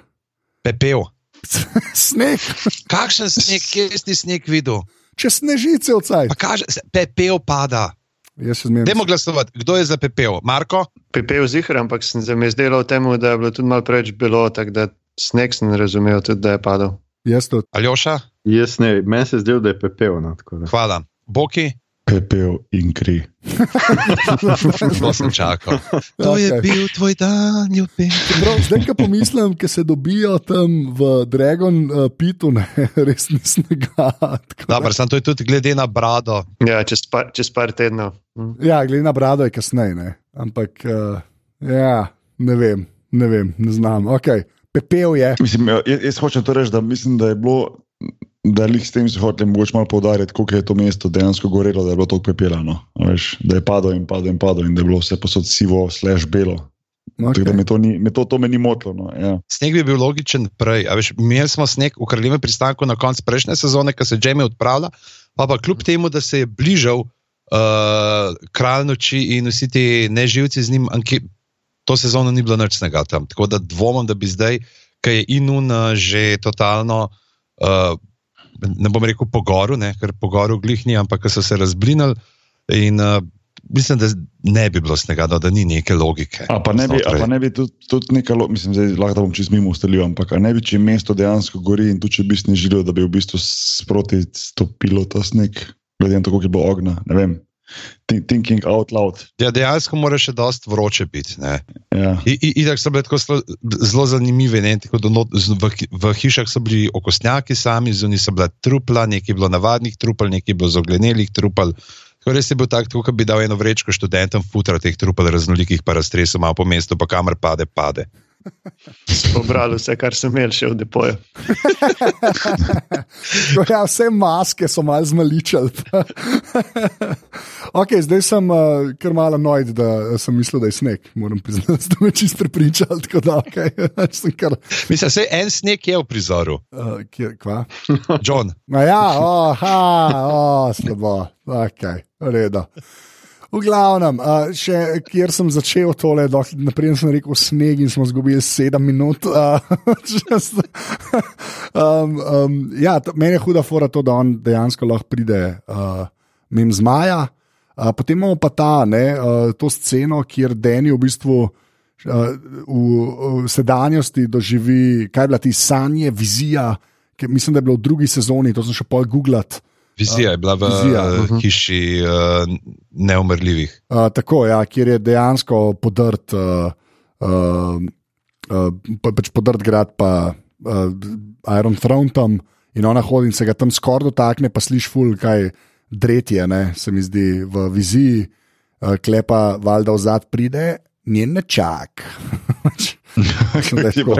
Speaker 3: Pepel.
Speaker 2: sneg,
Speaker 3: Kakšen sneg, kje si ti sneg videl?
Speaker 2: če snežice odsaj.
Speaker 3: Pa kaže, se- pepel pada. Dajmo glasovati, kdo je za pepel? Marko?
Speaker 1: Pepel zihar, ampak sem se mi zdelo v tem, da je bilo tudi malo preveč bilo, tako da sneg sem razumel, tudi da je padal.
Speaker 2: Jaz to.
Speaker 3: Aljoša?
Speaker 5: Jaz ne, meni se zdi, da je pepel. No.
Speaker 3: Hvala. Boki?
Speaker 4: Pepel in kri.
Speaker 3: To sem čakal. To je
Speaker 2: Okej.
Speaker 3: bil tvoj dan, ljubezen.
Speaker 2: Zdaj, ko pomislim, ki se dobijo tam v Dragon uh, Pitu, ne, res ni snega. tako da-
Speaker 3: Dobro, sem to je tudi glede na brado.
Speaker 1: Ja, čez par, čez par tednov. Hm.
Speaker 2: Ja, glede na brado je kasneje, ne. ampak uh, ja, ne vem, ne vem, ne znam. Okay. Pepel je.
Speaker 4: Mislim, ja, jaz, jaz hočem to reči, da mislim, da je bilo. Da je s tem se hotel mogoče malo poudariti, koliko je to mesto dejansko gorelo, da je bilo to pepelano. Veš, da je padlo in padlo in padlo in da je bilo vse posod sivo, slash belo. Okay. Tako da me to, ni, me to, to me ni motilo. No. Ja.
Speaker 3: Sneg bi bil logičen prej. a Veš, imeli smo sneg v kraljevem pristanku na koncu prejšnje sezone, ko se je Jamie odpravlja, pa pa kljub temu, da se je bližal uh, kralj noči in vsi ti neživci z njim, anki, to sezono ni bilo nič snega tam. Tako da dvomim, da bi zdaj, ki je Inun že totalno. Uh, Ne bom rekel po goru, ne, ker po goru glih ni, ampak so se razblinili. In uh, mislim, da ne bi bilo snega, no, da ni neke logike.
Speaker 4: A pa ne bi, pa ne bi tudi, tudi nekaj, mislim, zdaj lahko da bom čez mimo ustalil, ampak ne bi, če mesto dejansko gori in tu če bi snežilo, da bi v bistvu sproti stopilo ta sneg, glede na to, koliko je bilo ognja. Ne vem. Think- Thinking out loud.
Speaker 3: Ja, dejansko mora še dosti vroče biti. ne.
Speaker 4: Ja.
Speaker 3: I- i- Itak so bile tako zelo- zelo zanimive. Ne? Tako da not- z- V, v hišah so bili okostnjaki sami, zunaj so bila trupla, nekaj bilo navadnih trupel, nekaj bilo zoglenelih trupel. Tako res je bil tak, tako, kot bi dal eno vrečko študentom futra teh trupel raznolikih, pa raztresel malo po mestu, pa kamor pade, pade.
Speaker 1: Pobrali vse, kar sem imel še v depoju.
Speaker 2: Ja, vse maske so malo zmaličali. okay, zdaj sem uh, kar malo nojd, da sem mislil, da je sneg. Moram priznati, da me čist prepričali. tako Da, okay. Sem kar,
Speaker 3: Mislim, se en sneg je v prizoru,
Speaker 2: uh, kje, kva?
Speaker 3: John.
Speaker 2: Ma ja, oh, ha, oh, slabo, okay, redo. V glavnem, uh, še kjer sem začel tole, naprej sem rekel sneg in smo izgubili sedem minut. Uh, just, um, um, ja, to, meni je huda fora to, da on dejansko lahko pride uh, mem zmaja. Uh, potem imamo pa ta, ne, uh, to sceno, kjer Deni v bistvu uh, v, v sedanjosti doživi, kaj je bila ti sanje, vizija, ki, mislim, da je bilo v drugi sezoni, to sem še pol googlat.
Speaker 3: Vizija je bila v
Speaker 2: Vizija,
Speaker 3: uh,
Speaker 2: mhm.
Speaker 3: hiši uh, neumrljivih.
Speaker 2: Uh, tako, ja, kjer je dejansko podrt, uh, uh, uh, pa, pač podrt grad, pa uh, Iron Throne tam in ona hodi in se ga tam skoraj dotakne, pa sliši ful, kaj dretje, ne, se mi zdi v viziji, uh, klepa valjda v zad pride, njen nečak. Mislim, da je tako.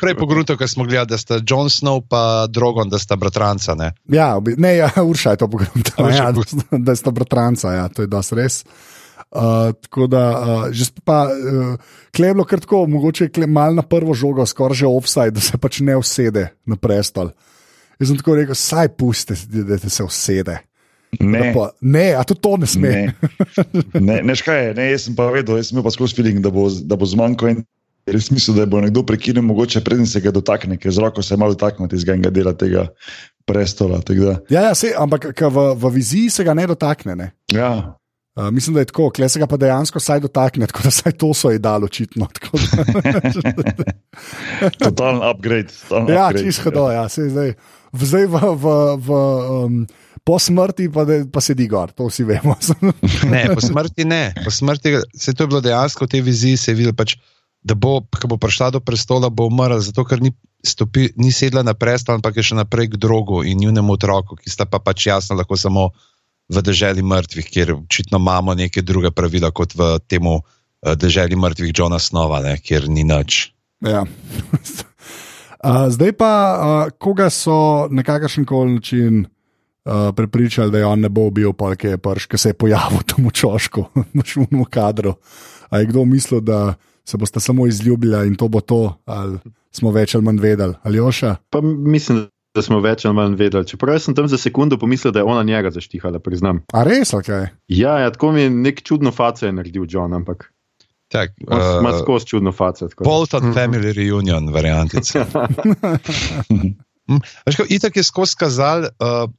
Speaker 3: Prej, pogruntal, ker smo gledali, da sta Jon Snow in Drogon, da sta bratranca. Ne?
Speaker 2: Ja, ne, ja, Urša je to
Speaker 3: Urša
Speaker 2: ja,
Speaker 3: je
Speaker 2: da sta bratranca, ja, to je dosti res. Uh, tako da, uh, že pa, uh, kleblo krtko, mogoče je kle- malo na prvo žogo, skoraj že offside, da se pač ne usede na prestol. Jaz sem tako rekel, saj pusti, da te se usede.
Speaker 4: Ne,
Speaker 2: Pa, ne, a tudi to ne sme.
Speaker 4: ne, ne, ne, škaj ne, jaz sem pa vedel, jaz sem imel pa skozi feeling, da bo, da bo zmanjkal en. Res mislim, da bo nekdo prekinil, mogoče preden se ga dotakne, ker z roko se malo dotaknil iz enega dela tega prestola.
Speaker 2: Ja, ja, sej, ampak v, v viziji se ga ne dotakne. Ne?
Speaker 4: ja,
Speaker 2: Uh, mislim, da je tako, kle se ga pa dejansko saj dotakne, tako da saj to so ji dali očitno.
Speaker 4: totalen upgrade. Totalni
Speaker 2: Ja, čisto ja, sej zdaj, zdaj v, v, v, um, po smrti pa, de, pa sedi gor, to vsi vemo.
Speaker 3: ne, po smrti ne. Po smrti, se to je bilo dejansko v tej viziji, se je videl, pač, da bo, ko bo prišla do prestola, bo umrla, zato ker ni, stopi, ni sedla na prestol, ampak je še naprej k drogu in njunemu otroku, ki sta pa pač jasno lahko samo v deželi mrtvih, kjer očitno imamo neke druge pravila kot v tem deželi mrtvih Johna Snova, ne, kjer ni nič.
Speaker 2: ja. uh, zdaj pa, uh, koga so na kakršen koli način uh, prepričali, da je on ne bo bil polk, je prš, ki se je pojavil tam v čošku, v šumnu kadru. A je kdo mislil, da se boste samo izljubili in to bo to, ali smo več ali manj vedeli, ali oša?
Speaker 5: Pa mislim, da smo več ali manj vedeli. Čeprav sem tam za sekundo pomislil, da je ona njega zaštihala, priznam.
Speaker 2: A res, kaj?
Speaker 5: Ja, ja tako mi je nek čudno face je naredil John, ampak
Speaker 3: Tak,
Speaker 5: ima
Speaker 3: uh,
Speaker 5: skozi čudno face.
Speaker 3: Bolton Family Reunion variantica. Mm, Veš, itak je skozi kazal, uh,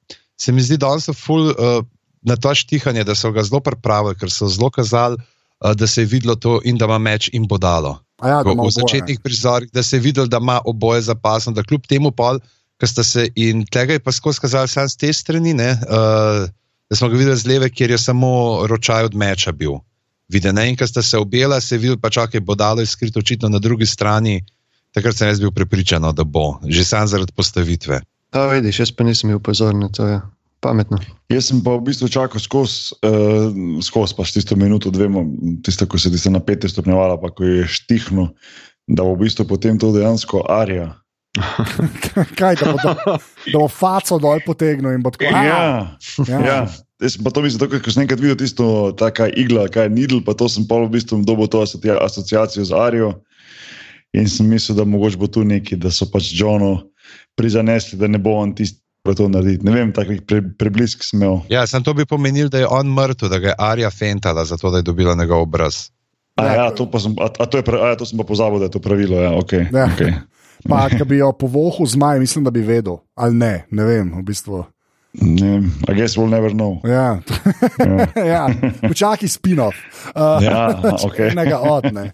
Speaker 3: se mi zdi, da so ful uh, na to štihanje, da so ga zelo pripravili, ker so zelo kazali, uh, da se je videlo to in da ima meč in bodalo.
Speaker 2: A ja,
Speaker 3: v
Speaker 2: oboje.
Speaker 3: začetnih prizorih, da se je videl, da ima oboje zapasno, da kljub temu pol, ker sta se in tega je pa skozi kazali sam z te strani, ne, uh, da smo ga videli z leve, kjer je samo ročaj od meča bil. Viden, ne, in ko sta se objela, se je videl, pa čakaj, bodalo je skrito očitno na drugi strani. Takrat sem jaz bil prepričan, no, da bo, že sam zaradi postavitve.
Speaker 1: A vidiš, jaz pa nisem bil pozoren na to. Ja. Pametno.
Speaker 4: Jaz sem pa v bistvu čakal skozi, uh, skozi pač tisto minuto, dve, tisto, ko se je tista napete stopnjevala, pa ko je štihnil, da bo v bistvu potem to dejansko arija.
Speaker 2: kaj, da bo, da, da bo faco dol potegnil in bo tako. "A,
Speaker 4: Ja,
Speaker 2: ja.
Speaker 4: ja. Jaz pa to mislil, tako, ko sem enkrat videl tisto, ta kaj igla, kaj je nidl, pa to sem pa v bistvu dobil to asocia- asociacijo z Arijo. In sem mislil, da mogoče bo tu neki, da so pač Johnu prizanesli, da ne bo on tisti, ki bo to naredil. Ne vem, takih pre, preblisk sem imel.
Speaker 3: Ja, sem to bi pomenil, da je on mrtev, da ga je Arja fentala, zato da je dobila njegov obraz.
Speaker 4: A,
Speaker 2: Ja.
Speaker 4: ja, to, pa sem, a, a, to je, a, ja, to sem pa pozabil, da je to pravilo. Ja, okay,
Speaker 2: Ja.
Speaker 4: okay.
Speaker 2: Pa, ki bi jo povohal zmaj, mislim, da bi vedel. Ali ne, ne vem, v bistvu.
Speaker 4: Ne, I guess we'll never know.
Speaker 2: Ja, ja. počakaj spin-off. Uh,
Speaker 4: Ja, okej.
Speaker 2: Enega od ne.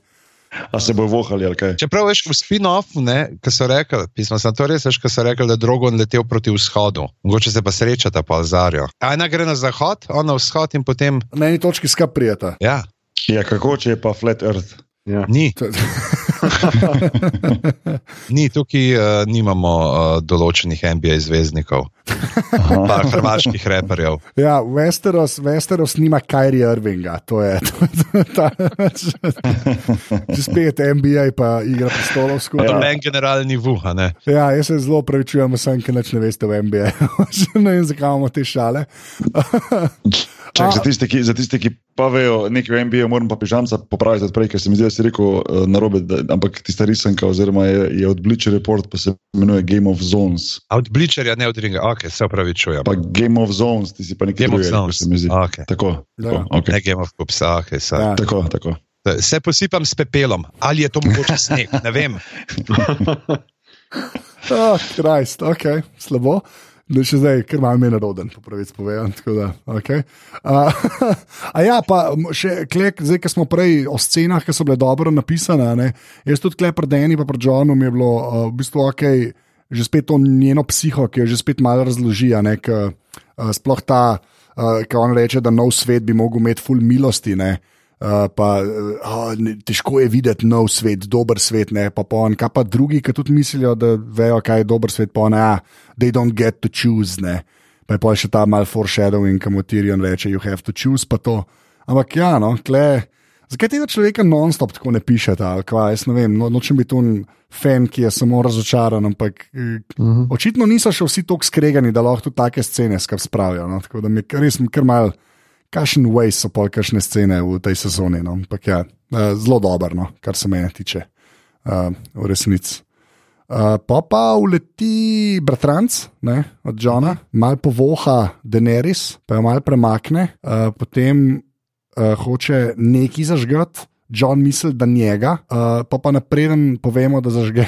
Speaker 4: A se bojo vohali ali kaj?
Speaker 3: Čeprav veš, v spin-offu, ki so rekli, pismo sem to res, veš, ko so rekli, da je Drogon letel proti vzhodu. Mogoče se pa srečata pa z Arjo. Ena gre na zahod, ona na vzhod in potem,
Speaker 2: Na eni točki skup prijeta.
Speaker 3: ja,
Speaker 4: Ja, kako če je pa flat earth?
Speaker 5: Ja.
Speaker 3: ni. Ni, tukaj uh, nimamo uh, določenih NBA zvezdnikov, pa hrvaških reperjev.
Speaker 2: Ja, Westeros, Westeros nima Kyrie Irvinga, to je to, to, ta, že spet NBA, pa igra prestolov
Speaker 3: To
Speaker 2: skupaj.
Speaker 3: je en generalni vuha, ne?
Speaker 2: Ja, jaz se zelo pravičujem, sem, ker ne veste v NBA. ne vem, zakaj imamo te šale.
Speaker 4: Čak, za, tiste, ki, za tiste, ki pa vejo nekaj o NBA, moram pa pižamca popraviti odprej, ker se mi zdi, da si rekel uh, narobe, da, ampak tista risanka oziroma je, je od Bleacher Report, pa se imenuje Game of Zones.
Speaker 3: A od Bleacherja, ne od Ringa, ok, se upravičujem.
Speaker 4: Pa Game of Zones, ti si pa nekaj
Speaker 3: Game of
Speaker 4: drugega,
Speaker 3: Zones.
Speaker 4: se mi zdi.
Speaker 3: Okay.
Speaker 4: Tako,
Speaker 2: Ja.
Speaker 4: tako, okay.
Speaker 3: Ne Game of Cups, a, ok, sa.
Speaker 2: Ja.
Speaker 4: tako, tako.
Speaker 3: Se posipam s pepelom, ali je to mogoče sneg, ne vem.
Speaker 2: Oh, Krist, ok, slabo. Da še zdaj, ker malo meni roden, po pravici povedan. tako Da, okay. uh, a ja, pa še klek, zdaj, ki smo prej o scenah, ki so bile dobro napisane. Ne, jaz tudi klep pred Deni, pa pred Johnom je bilo uh, v bistvu ok, že spet to njeno psiho, ki jo že spet malo razloži. a Ne, k, uh, sploh ta, uh, ki on reče, da nov svet bi mogel imeti full milosti. Ne, Uh, pa, uh, težko je videti nov svet, dober svet, ne pa pa on, kaj pa drugi, ki tudi mislijo, da vejo, kaj je dober svet, pa on, ja, they don't get to choose, ne. Pa je pa še ta mal foreshadowing, ki mu Tyrion reče, you have to choose, pa to. Ampak ja, no, kle, zakaj tega človeka non-stop tako ne pišete, kva, jaz ne vem, no, nočem biti un fan, ki je samo razočaran, ampak eh, uh -huh. očitno niso še vsi tako skregani, da lahko tudi take scene skrb spravijo, no, tako da mi je res kar mal. Kakšen waste so pol kakšne scene v tej sezoni. No? Ampak ja, eh, zelo dobro, no? kar se mene tiče, uh, v resnici. Uh, pa pa uleti bratranc ne, od Johna, malo povoha Daenerys, pa jo malo premakne, uh, potem uh, hoče neki zažgati, John misli, da njega, uh, pa pa napreden povemo, da zažge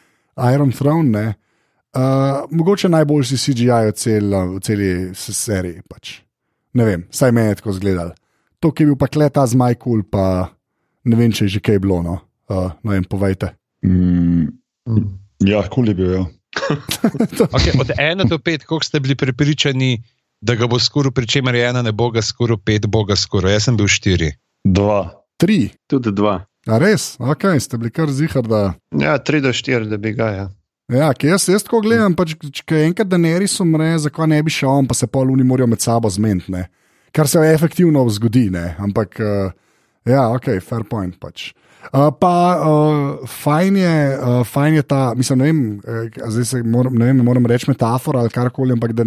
Speaker 2: Iron Throne. Ne. Uh, mogoče najboljši CGI v, cel, v celi seriji. Pač. Ne vem, saj meni je tako izgledalo. To, ki je bil pa kleta z Majkul, pa ne vem, če je že kaj bilo. No. Uh, ne vem, povejte.
Speaker 4: Mm, ja, kul je bil. Ja.
Speaker 3: Okay, od ena do pet, koliko ste bili prepričani, da ga bo skoro, pri čemer je ena ne bo ga skoro, pet bo ga skoro. Jaz sem bil štiri.
Speaker 4: Dva.
Speaker 2: Tri.
Speaker 5: Tudi dva.
Speaker 2: A res, ok, ste bili kar zihar, da.
Speaker 1: Ja, 3 do 4, da bi ga. Ja.
Speaker 2: Ja, jaz, jaz tako gledam, pač, če enkrat Daenerys umre, zakaj ne bi šel pa se pol uni morajo med sabo zmeniti, ne. kar se efektivno zgodi, ne. ampak uh, ja, ok, fair point. Pač. Uh, pa uh, fajn, je, uh, fajn je ta, mislim, ne vem, eh, zdaj se moram, ne, vem, ne morem reči metafora ali karkoli, ampak da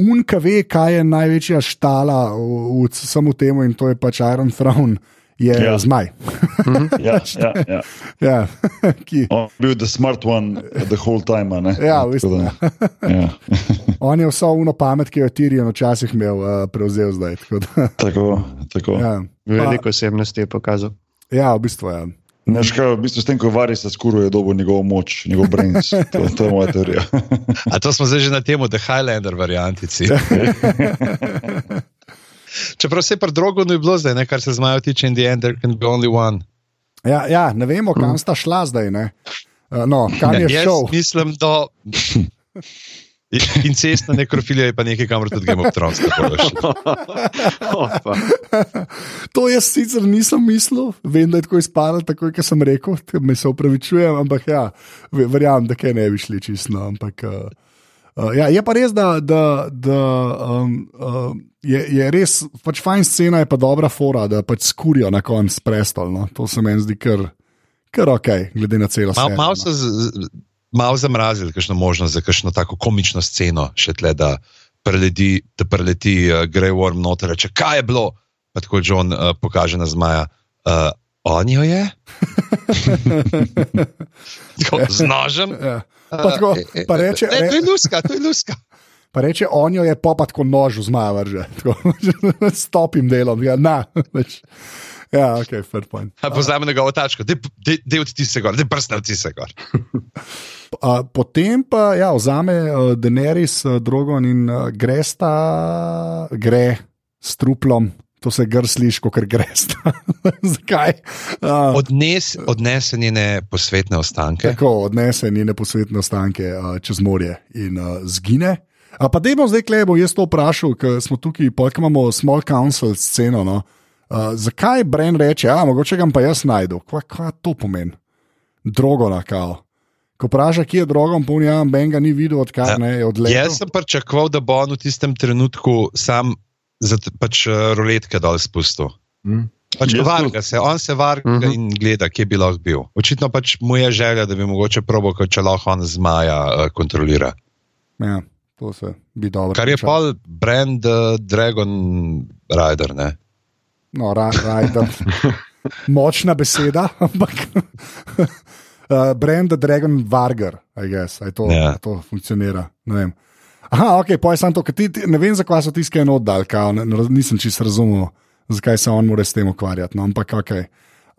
Speaker 2: unka ve, kaj je največja štala v, v samem temu in to je pač Iron Throne, je ja.
Speaker 4: Ja.
Speaker 2: zmaj.
Speaker 4: Ja, ja, ja.
Speaker 2: ja, ki,
Speaker 4: On je bil the smart one the whole time. a Ne?
Speaker 2: Ja, v bistvu,
Speaker 4: da, ja.
Speaker 2: On je vso uno pamet, ki jo je Tyrion včasih imel, uh, prevzel zdaj. tako da,
Speaker 4: Tako, tako. Ja.
Speaker 2: Ja,
Speaker 1: Veliko osebnosti je pokazal.
Speaker 2: ja, v bistvu je. Ja.
Speaker 4: Neš, kaj, v bistvu, s tem, ko vari se skuro, je dobil njegovo moč, njegov brains. To, to je moja teorija.
Speaker 3: A to smo zdaj že na temu, da Highlander variantici. Čeprav se je pri Drogonu je bilo zdaj, ne, kar se zmajo tiče, in the end there can be only one.
Speaker 2: Ja, ja, ne vemo, kam sta šla zdaj. Ne? Uh, no, kam je
Speaker 3: Jaz
Speaker 2: šel?
Speaker 3: mislim, da incestna nekrofilija je pa nekaj, kamor tudi Game of Thrones.
Speaker 5: Opa.
Speaker 2: To jaz sicer nisem mislil, vem, da je tako izpadlo, tako kot sem rekel, me se upravičujem, ampak ja, ve- verjamem, da kaj ne bi šli čisto. Ampak, uh, uh, ja, je pa res, da, da, da um, uh, je, je res pač fajn scena, je pa dobra fora, da pač skurijo na koncu prestol. No? To se meni zdi kar, kar ok, glede na celo
Speaker 3: Mal,
Speaker 2: serijo.
Speaker 3: mal
Speaker 2: no.
Speaker 3: so z- mal zamrazili kakšno možnost za kakšno tako komično sceno, še tle, da preleti, da preleti uh, Grey Worm noter, reče, kaj je bilo, pa tako John uh, pokaže na zmaja. Uh, On jo je? Tako, Z nožem.
Speaker 2: Ja. Pa tako,
Speaker 3: Eh,
Speaker 2: pa reče-
Speaker 3: Ne, to je luska, to je luska.
Speaker 2: Pa reče, on jo je pa pa tako nož v zmaja vrže, tako s topim delom. Ja, na, več. ja ok, fair point.
Speaker 3: Pozame njegovo tačko, da odti se gor, da prsne odti se gor.
Speaker 2: A, potem pa ja, vzame uh, Daenerys, uh, Drogon in uh, gresta, gre s truplom. To se gr sliši, kot gresta. Zakaj? Uh,
Speaker 3: Odnes, odnese njene posvetne ostanke.
Speaker 2: tako odnese njene posvetne ostanke uh, čez morje in uh, zgine. A pa dajmo zdaj, klej bo jaz to vprašal, ker smo tukaj, polk imamo small council sceno. No? Uh, zakaj Bren reče, a mogoče ga pa jaz najdu? Kva, kva to pomeni? drogo na kao. Ko vpraša, kje je drogo, puni ja, Ben ga ni videl, odkar ne je odletel.
Speaker 3: Jaz sem pričakoval, da bo on v tistem trenutku sam za t- pač uh, roletke dol spustil.
Speaker 5: Hm?
Speaker 3: Pač
Speaker 5: Jaz
Speaker 3: varga se, on se varga uh
Speaker 1: Mhm.
Speaker 3: -huh. in gleda, kje bi lahko bil. Očitno pač mu je želja, da bi mogoče probo, če lahko on zmaja uh, kontrolira.
Speaker 2: Ja, to se bi dobro.
Speaker 3: Kar je pol brand uh, Dragon Rider. Ne?
Speaker 2: No, ra, rajder. Močna beseda, ampak. Uh, Brand Dragon Vargar, I guess, aj to,
Speaker 3: Ja.
Speaker 2: yeah. to funkcionira. Aha, ok, poj sem to, ker ti, ti, ne vem, zakaj so tiskali eno oddal, kao, ne, ne, raz- nisem čisto razumel, zakaj se on mora s tem ukvarjati. No, ampak ok.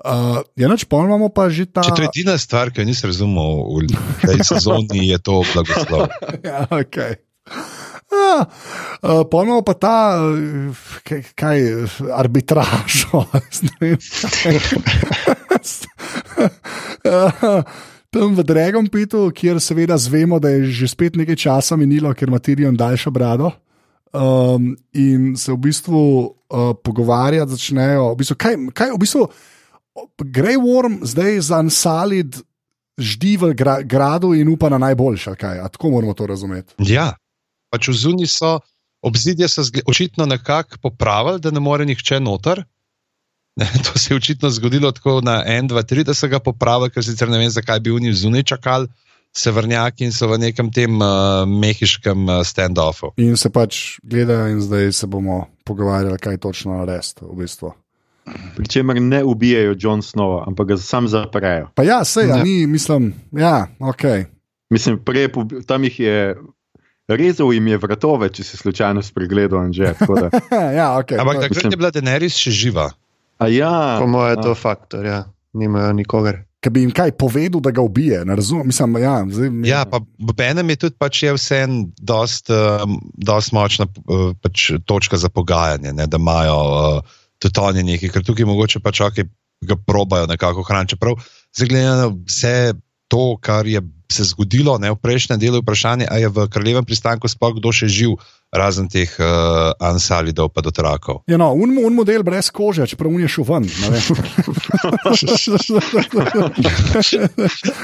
Speaker 2: Uh, je noč, pol imamo pa že ta.
Speaker 3: Če to je edina stvar, ki jo nisem razumel v tej sezoni, je to blagoslov.
Speaker 2: ja, okay. Ah, uh, Pojmo pa ta, kaj, kaj kaj. Uh, Tam v Dragon Pitu, kjer seveda zvemo, da je že spet nekaj časa minilo, ker ima Tyrion daljšo brado. Um, in se v bistvu uh, pogovarjati začnejo. V bistvu, kaj, kaj v bistvu Grey Worm zdaj za Ansalid ždi v gra, gradu in upa na najboljša, kaj? A tako moramo to razumeti.
Speaker 3: Ja, pač v zuni so obzidje so očitno nekako popravili, da ne more nihče noter. Ne, to se je očitno zgodilo tako na 1, 2, 3, da so ga popravili, ker sicer ne vem, zakaj bi oni zunaj čakali, severnjaki in so v nekem tem uh, mehiškem uh, standoffu.
Speaker 2: In se pač gledajo, in zdaj se bomo pogovarjali, kaj točno narediti. V bistvu.
Speaker 5: Pričemer ne ubijajo John Snowa, ampak ga sam zaprejo.
Speaker 2: Pa ja, sej, ja. Ni, mislim, ja, ok.
Speaker 5: Mislim, prej, tam jih je rezal jim je vratove, če si slučajno spregledal že. tako da-
Speaker 2: ja, okay.
Speaker 3: Ampak
Speaker 2: to-
Speaker 3: takrat
Speaker 5: mislim-
Speaker 3: je bila Daenerys še živa.
Speaker 5: A ja,
Speaker 1: Po mojem je to faktor, ja. nimajo nikogar.
Speaker 2: Ki bi jim kaj povedal, da ga ubije. Ne razumem, mislim, ja, zdaj,
Speaker 3: Ja, pa v enem je tudi pač je vseeno dost, dost močna uh, pač točka za pogajanje, ne, da imajo uh, tudi oni nekaj, ker tukaj mogoče pač okay, ga probajo nekako hraniti. Čeprav zagledano vse to, kar je se zgodilo ne, v prejšnjem delu, vprašanje, ali je v kraljevem pristanku sploh kdo še živ, razen teh uh, ansalidov pa dotrakov.
Speaker 2: Ja, no, un, un model brez kože, čeprav un je šel ven.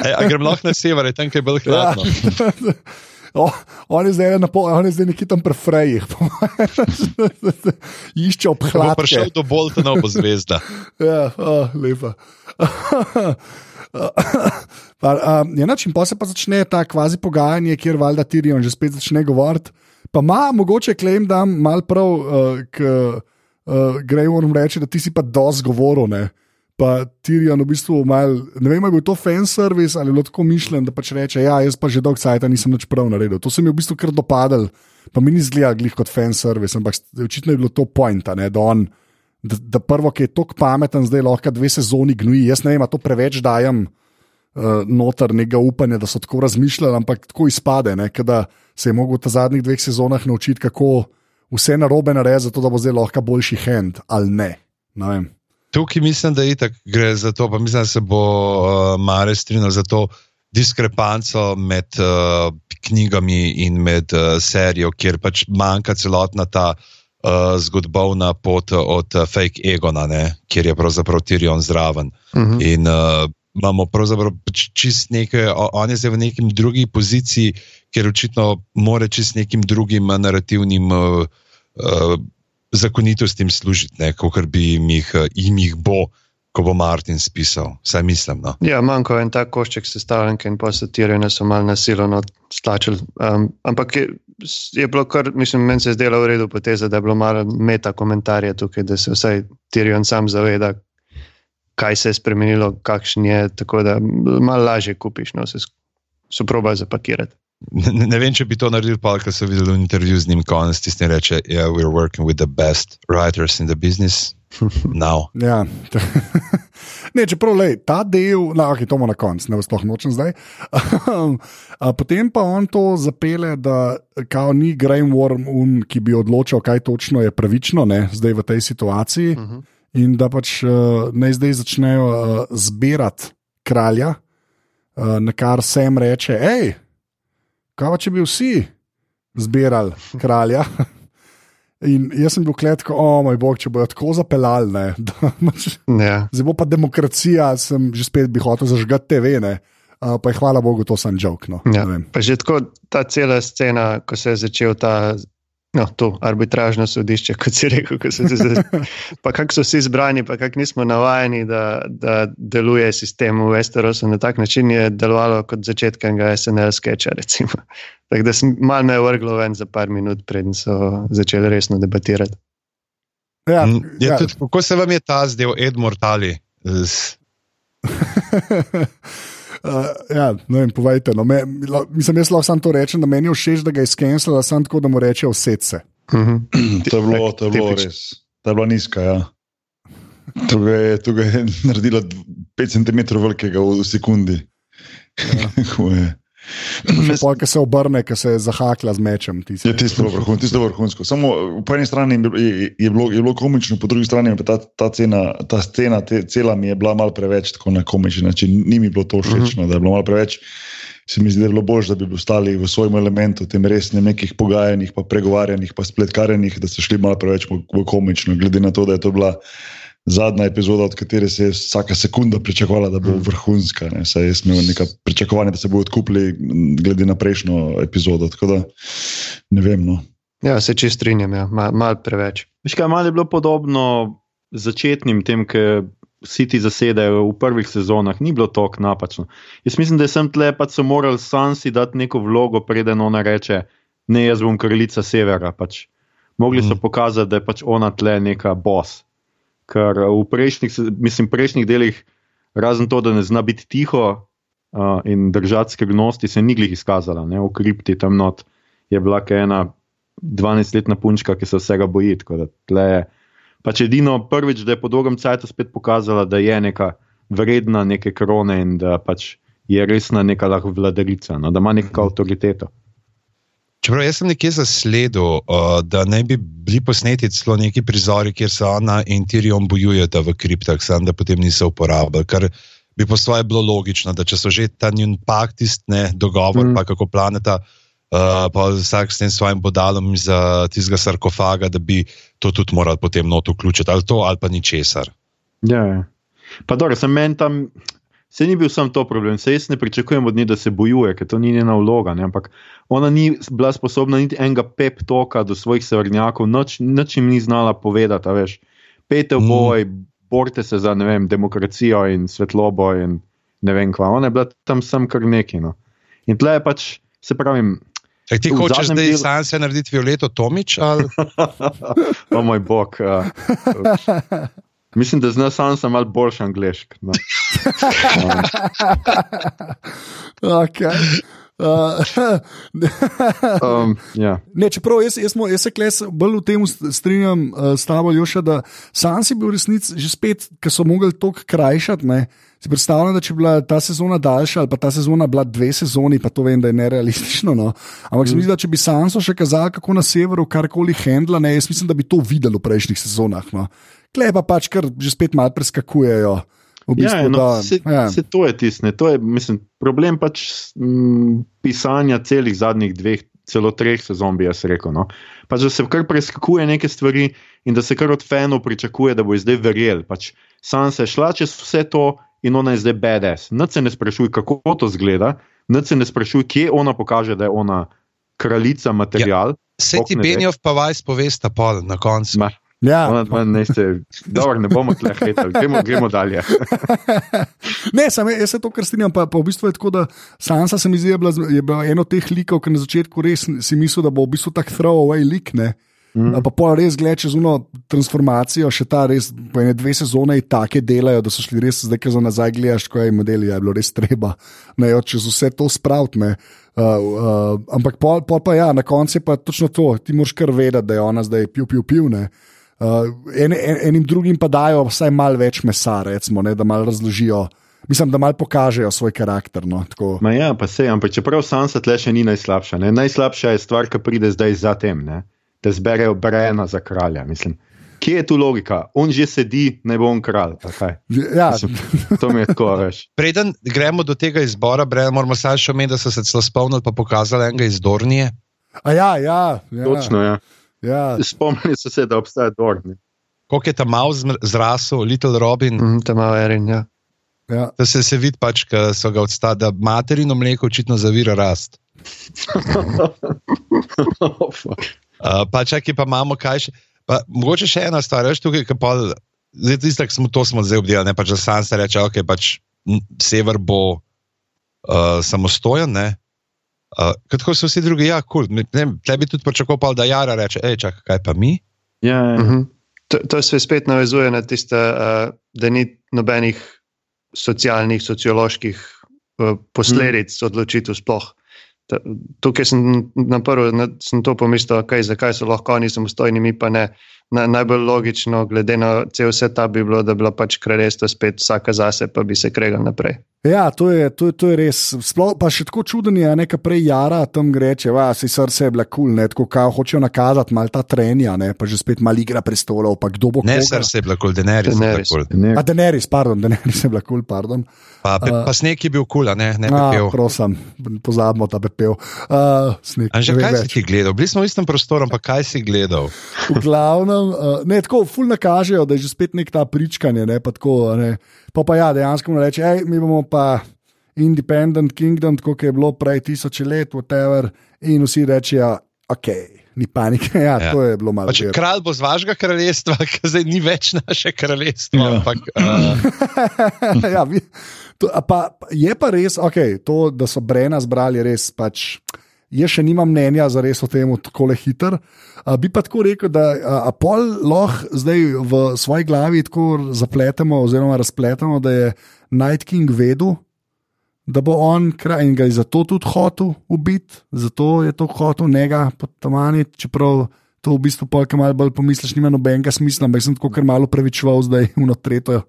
Speaker 3: E, a grem lahko na sever, je tam, kjer je bolj
Speaker 2: Ja.
Speaker 3: hladno.
Speaker 2: O, on je zdaj na pol, on je zdaj nekje tam prefrejih. Išče
Speaker 3: Ko bo
Speaker 2: obhladke.
Speaker 3: prišel do Boltona, bo zvezda.
Speaker 2: Ja, oh, lepa. pa, um, ja, nač, in pa se pa začne ta kvazi pogajanje, kjer valjda Tyrion že spet začne govoriti. Pa ima mogoče klem, da mal prav, uh, k uh, Greyworm reče, da ti si pa dosti govoril. Ne? Pa Tyrion v bistvu mal, ne vem, ali je bil to fan service ali je bilo tako mišljen, da pač reče: Ja, jaz pa že dolgo časa nisem nič prav naredil. To se mi je v bistvu kar dopadel, pa mi ni zgleda glih kot fan service, ampak očitno je bilo to pointa, ne, da on da, da prvo, ki je tako pameten, zdaj lahko dve sezoni gnuji. Jaz ne vem, to preveč dajem uh, noter nekega upanja, da so tako razmišljali, ampak tako izpade, ne, da se je mogel v zadnjih dveh sezonah naučiti, kako vse narobe narediti, zato da bo zdaj lahko boljši hand ali ne. ne.
Speaker 3: Tukaj mislim, da itak gre za to, pa mislim, da se bo uh, Mare strinjal za to diskrepanco med uh, knjigami in med uh, serijo, kjer pač manjka celotna ta uh, zgodovna pot od uh, fake Egona, ne, kjer je pravzaprav Tyrion zraven.
Speaker 1: Mhm.
Speaker 3: In uh, imamo pravzaprav čist nekaj, on je zdaj v nekem drugi poziciji, ker očitno more čist nekim drugim uh, narativnim uh, uh, zakonitostim služiti, kot bi jim jih, uh, jim jih bo, ko bo Martin spisal. Vsaj mislim. No.
Speaker 1: Ja, manjko je en tak košček sestavljanke in pa so tirjene so mal nasilno stlačili. Um, ampak je, je bilo kar, mislim, meni se je zdelo v redu poteza, da je bilo malo meta komentarje tukaj, da se vsaj Tirjon sam zaveda, kaj se je spremenilo, kakšen je, tako da malo lažje kupiš, no, se probali zapakirati.
Speaker 3: Ne, ne vem, če bi to naredil, pa ker so videli v intervju z njim, ko on stisne in reče: Yeah, we're working with the best writers in the business. Now.
Speaker 2: Ja. ne, čeprav lej, ta del, no, okay, to bomo na koncu, ne sploh nočem zdaj. Potem pa on to zapele, da kao ni Graham Worm, un, ki bi odločal, kaj točno je pravično ne, zdaj v tej situaciji.
Speaker 1: Uh -huh.
Speaker 2: In da pač uh, naj zdaj začnejo uh, zbirati kralja, uh, na kar sem reče, hej, kaj pa če bi vsi zbirali kralja. In jaz sem bil kletko, o oh, moj bog, če bojo tako zapeljali, da pač-
Speaker 1: Ja.
Speaker 2: Zdaj bo pa demokracija, sem že spet bi hotel zažgati TV, ne. Uh, pa je hvala Bogu, to sem joke. No.
Speaker 1: Ja. Že tako ta cela scena, ko se je začel ta. No, to arbitražno sodišče, kot si rekel, ko so se zdaj. Pa kako so vsi zbrani, pa kako nismo navajeni, da, da deluje sistem v Westerosu na tak način, je delovalo kot začetek enega SNL sketcha. recimo. Tako da sem mal me vrglo ven za par minut, preden so začeli resno debatirati.
Speaker 2: Ja,
Speaker 3: Mm,
Speaker 2: ja.
Speaker 3: tudi- Kako se vam je ta zdel, Ed Mortali? Z-
Speaker 2: Uh, ja, ne vem, povejte. No, me, mislim, jaz lahko samo to rečem, da meni je všeč, da ga je skenslala, samo tako, da mu reče vse.
Speaker 1: Mhm.
Speaker 4: To je bilo, to je bilo res. To je bila nizka. Ja. To ga je, to ga je naredila 5 cm velikega v sekundi. Ko je-
Speaker 2: Še pol, ki se obrne, ki se zahakla z mečem. tisti.
Speaker 4: Je tisto vrhunsko, tisto vrhunsko. Samo po eni strani je, je, bilo, je bilo komično, po drugi strani pa ta, ta, cena, ta scena, te, cela mi je bila malo preveč tako na komičen način. Ni mi bilo to všeč, no, da je bilo malo preveč. Se mi zdi, da je bilo bolje, da bi ostali v svojem elementu, tem resnem nekih pogajanjih, pa pregovarjanjih, pa spletkarjenih, da so šli malo preveč v komično, glede na to, da je to bila zadnja epizoda, od katere se je vsaka sekunda pričakovala, da bo vrhunska. Ne. Saj jaz imel neka pričakovanja, da se bodo odkupili m, glede na prejšnjo epizodo. Tako da ne vem. No.
Speaker 1: Ja, se čist strinjam, ja. mal, mal preveč.
Speaker 5: Veš kaj, malo je bilo podobno začetnim tem, ki vsi ti zasedajo v prvih sezonah, ni bilo tako napačno. Jaz mislim, da sem tle pač so morali Sansi dati neko vlogo, preden ona reče: Ne, jaz bom kraljica severa. Pač. Mogli so
Speaker 3: Mhm.
Speaker 5: pokazati, da je pač ona tle neka boss. Ker v prejšnjih, mislim, prejšnjih delih, razen to, da ne zna biti tiho uh, in držati skrivnosti, se ni glih izkazala. Ne? V kripti tam not je bila ena 12-letna punčka, ki se vsega boji. je Pač edino prvič, da je po dolgem času spet pokazala, da je neka vredna neke krone in da pač je resna neka lahko vladarica, no, da ima neko avtoriteto.
Speaker 3: Čeprav jaz sem nekje zasledil, uh, da naj bi bili posneti celo neki prizori, kjer se ona in Tyrion bojujeta v kriptah, samo da potem niso uporabljali. Kar bi po svoje bilo logično, da če so že ta njun pakt, tistne dogovor,
Speaker 5: Mm.
Speaker 3: pa kako planeta, uh, pa vsak s tem svojim bodalom za tistega sarkofaga, da bi to tudi morali potem not vključiti, ali to, ali pa ničesar.
Speaker 5: Ja, ja. Pa dobro, sem meni tam. Se ni bil sam to problem, se jaz ne pričakujem od nje, da se bojuje, ker to ni njena vloga. Ne? Ampak ona ni bila sposobna niti enega pep toka do svojih severnjakov, nič, nič jim ni znala povedati. a veš. Pejte v
Speaker 3: Mm.
Speaker 5: boj, borite se za vem, demokracijo in svetlobo in ne vem kva. Ona je bila tam sem kar neki. No. In tle je pač, se pravim,
Speaker 3: Ej, ti hočeš zdaj
Speaker 5: delu-
Speaker 3: sam se narediti Violeto Tomič? Ali?
Speaker 5: o moj bog. Uh, mislim, da zna sam sem malo boljši angliški. No.
Speaker 2: Okay. Uh,
Speaker 5: Um, ja.
Speaker 2: Ne, čeprav jaz, jaz, jaz se kles bolj v tem strinjam uh, s tabo, Joša, da sam si bil v resnici že spet, ker so mogli toliko krajšati. Ne, si predstavljam, da če bi bila ta sezona daljša ali pa ta sezona bila dve sezoni, pa to vem, da je nerealistično. No. Ampak mm. se mi zdi, da če bi Sanso še kazal, kako na severu karkoli handla, ne, jaz mislim, da bi to videli v prejšnjih sezonah. No. Klej pa pač, ker že spet malo preskakujejo. V bistvu,
Speaker 5: ja, no,
Speaker 2: da,
Speaker 5: se,
Speaker 2: ja.
Speaker 5: se to je tisto. To je mislim, problem pač m, pisanja celih zadnjih dveh, celo treh sezon, bi jaz rekel. No. Pač, da se kar preskakuje neke stvari in da se kar od fanov pričakuje, da bo zdaj verjel. Pač, sam se je šla čez vse to in ona je zdaj BDS. Noč se ne sprašuj, kako to zgleda, noč se ne sprašuj, kje ona pokaže, da je ona kraljica material.
Speaker 3: Se
Speaker 5: Bog
Speaker 3: ti. Benjov pa vaj spovesta pol na koncu.
Speaker 5: Ma,
Speaker 2: Ja.
Speaker 5: ona dva ne ste, dobro, ne bomo tle hejtali, gremo, gremo dalje.
Speaker 2: Ne, sam, jaz se to kar strinjam, pa, pa v bistvu je tako, da Sansa se mi zdi, je bila, je bila eno teh likov, ki na začetku res si mislil, da bo v bistvu tak throwaway lik. Ne? Mm. Pa pol res gleda čez uno transformacijo, še ta res, po ene dve sezone in take delajo, da so šli res zdaj, ki za nazaj gledaš, ko je modeli, je bilo res treba, ne jo čez vse to spraviti. Uh, uh, ampak pol, pol pa ja, na koncu je pa točno to, ti moraš kar vedeti, da je ona zdaj piv, piv, piv. Ne? Uh, en, en, enim drugim pa dajo vsaj malo več mesa, recimo, ne, da malo razložijo. Mislim, da malo pokažejo svoj karakter. No, tako.
Speaker 5: Ma ja, pa se, ampak čeprav Sansa tle še ni najslabša. Ne? Najslabša je stvar, ki pride zdaj za tem, ne? da zberejo Brena za kralja. Mislim. Kje je tu logika? On že sedi, naj bo on kralj.
Speaker 2: Ja,
Speaker 5: Mislim, to mi je tako, veš.
Speaker 3: Preden gremo do tega izbora, Brian, moramo samo še omeniti, da so se celo spomnili, pa pokazali enega iz Dornije.
Speaker 2: a ja, ja, ja.
Speaker 5: Točno, ja.
Speaker 2: Ja,
Speaker 5: Spomnili so se, da obstaja Dorn.
Speaker 3: Koliko je tam mal zrasel, Little Robin,
Speaker 1: Mhm, Tam malo Erin, ja.
Speaker 2: ja.
Speaker 3: da se, se vidi, pač, da so ga odstali, da materino mleko očitno zavira rast.
Speaker 5: Oh.
Speaker 3: Uh, pa čakaj, pa imamo kaj še. Pa, mogoče še ena stvar, veš, tukaj, ki pa. Zdaj, tisto, ki smo to smo zdaj obdelali, ne pač, da sam se reče, ok, pač sever bo uh, samostojen, ne. Uh, kot so vsi drugi, ja, kul. Cool. Tle bi tudi pričakoval, da Jara reče, hej, čakaj, kaj pa mi?
Speaker 5: Ja, ja.
Speaker 1: Mhm. To, to se spet navezuje na tiste, uh, da ni nobenih socialnih, socioloških uh, posledic mm. odločitev sploh. Ta, tukaj sem na prvo na, sem to pomislil, okay, zakaj so lahko oni samostojni, mi pa ne. Na, najbolj logično, glede na cel setup, bi bilo, da bi bilo pač kraljestvo spet vsaka zase, pa bi se kregal naprej.
Speaker 2: Ja, to je, to je, to je res. Sploh pa še tako čuden je, nekaj prej Jara tam greče, va, si srce je bila kul, cool, tako kao hočejo nakazati mal ta trenja, ne, pa že spet mal igra prestolov, pa kdo bo
Speaker 3: Ne,
Speaker 2: koga.
Speaker 3: srce je bilo kul, Daenerys. je bila kul.
Speaker 5: Ne,
Speaker 2: A Daenerys, pardon, Daenerys je bila kul, cool, pardon.
Speaker 3: Pa, pe,
Speaker 2: Uh,
Speaker 3: pa sneg je bil kul, a ne, ne
Speaker 2: A,
Speaker 3: pepel.
Speaker 2: prosim, pozabimo ta pepel. Uh, sneg, vem
Speaker 3: kaj
Speaker 2: več.
Speaker 3: si ti gledal? Bili smo v istem prostoru, ampak kaj si gledal?
Speaker 2: V glavnem, uh, ne, tako ful nakažejo, da je že spet nek ta pričkanje. Ne, pa, tako, a ne. pa pa ja, dejansko mu reče, hej, mi bomo pa Independent Kingdom, kot je bilo prej tisoče let, whatever, in vsi rečejo, ok, ni panike. Ja,
Speaker 3: Ja.
Speaker 2: ja. to je bilo malo.
Speaker 3: Pač, kralj bo z vašega kraljestva, ki zdaj ni več naše kraljestvo.
Speaker 4: Ja.
Speaker 3: Ja. Ampak, uh,
Speaker 2: ja, vi, to, pa, je pa res, okay, to, da so Brena zbrali, res pač. Jaz še nimam mnenja za res o tem, tako le hiter. A, bi pa tako rekel, da a, a pol lahko zdaj v svoji glavi tako zapletemo, oziroma razpletemo, da je Night King vedel, da bo on kraj in ga je zato tudi hotel ubiti, zato je to hotel njega podtamaniti, čeprav to v bistvu polk malo bolj pomisliš, nima nobenega smisla, ampak sem tako kar malo previčval zdaj v tretjo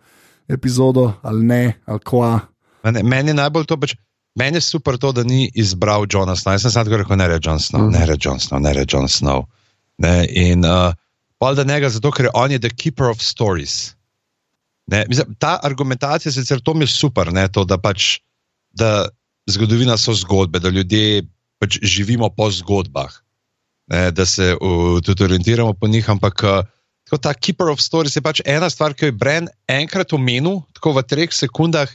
Speaker 2: epizodo, ali ne, ali kva.
Speaker 3: meni, meni je najbolj to pač. Meni je super to, da ni izbral Johna Snow. Jaz sem samo rekel, ne reče John Snow,
Speaker 1: Mhm.
Speaker 3: ne reče John Snow, ne reče John Snow. Ne, in uh, pa da njega zato, ker on je the keeper of stories. Ne, mislim, ta argumentacija, sicer to mi je super, ne, to, da pač da zgodovina so zgodbe, da ljudje pač živimo po zgodbah, ne, da se uh, tudi orientiramo po njih. Ampak uh, tako ta keeper of stories je pač ena stvar, ki jo je Bren enkrat omenil, tako v treh sekundah,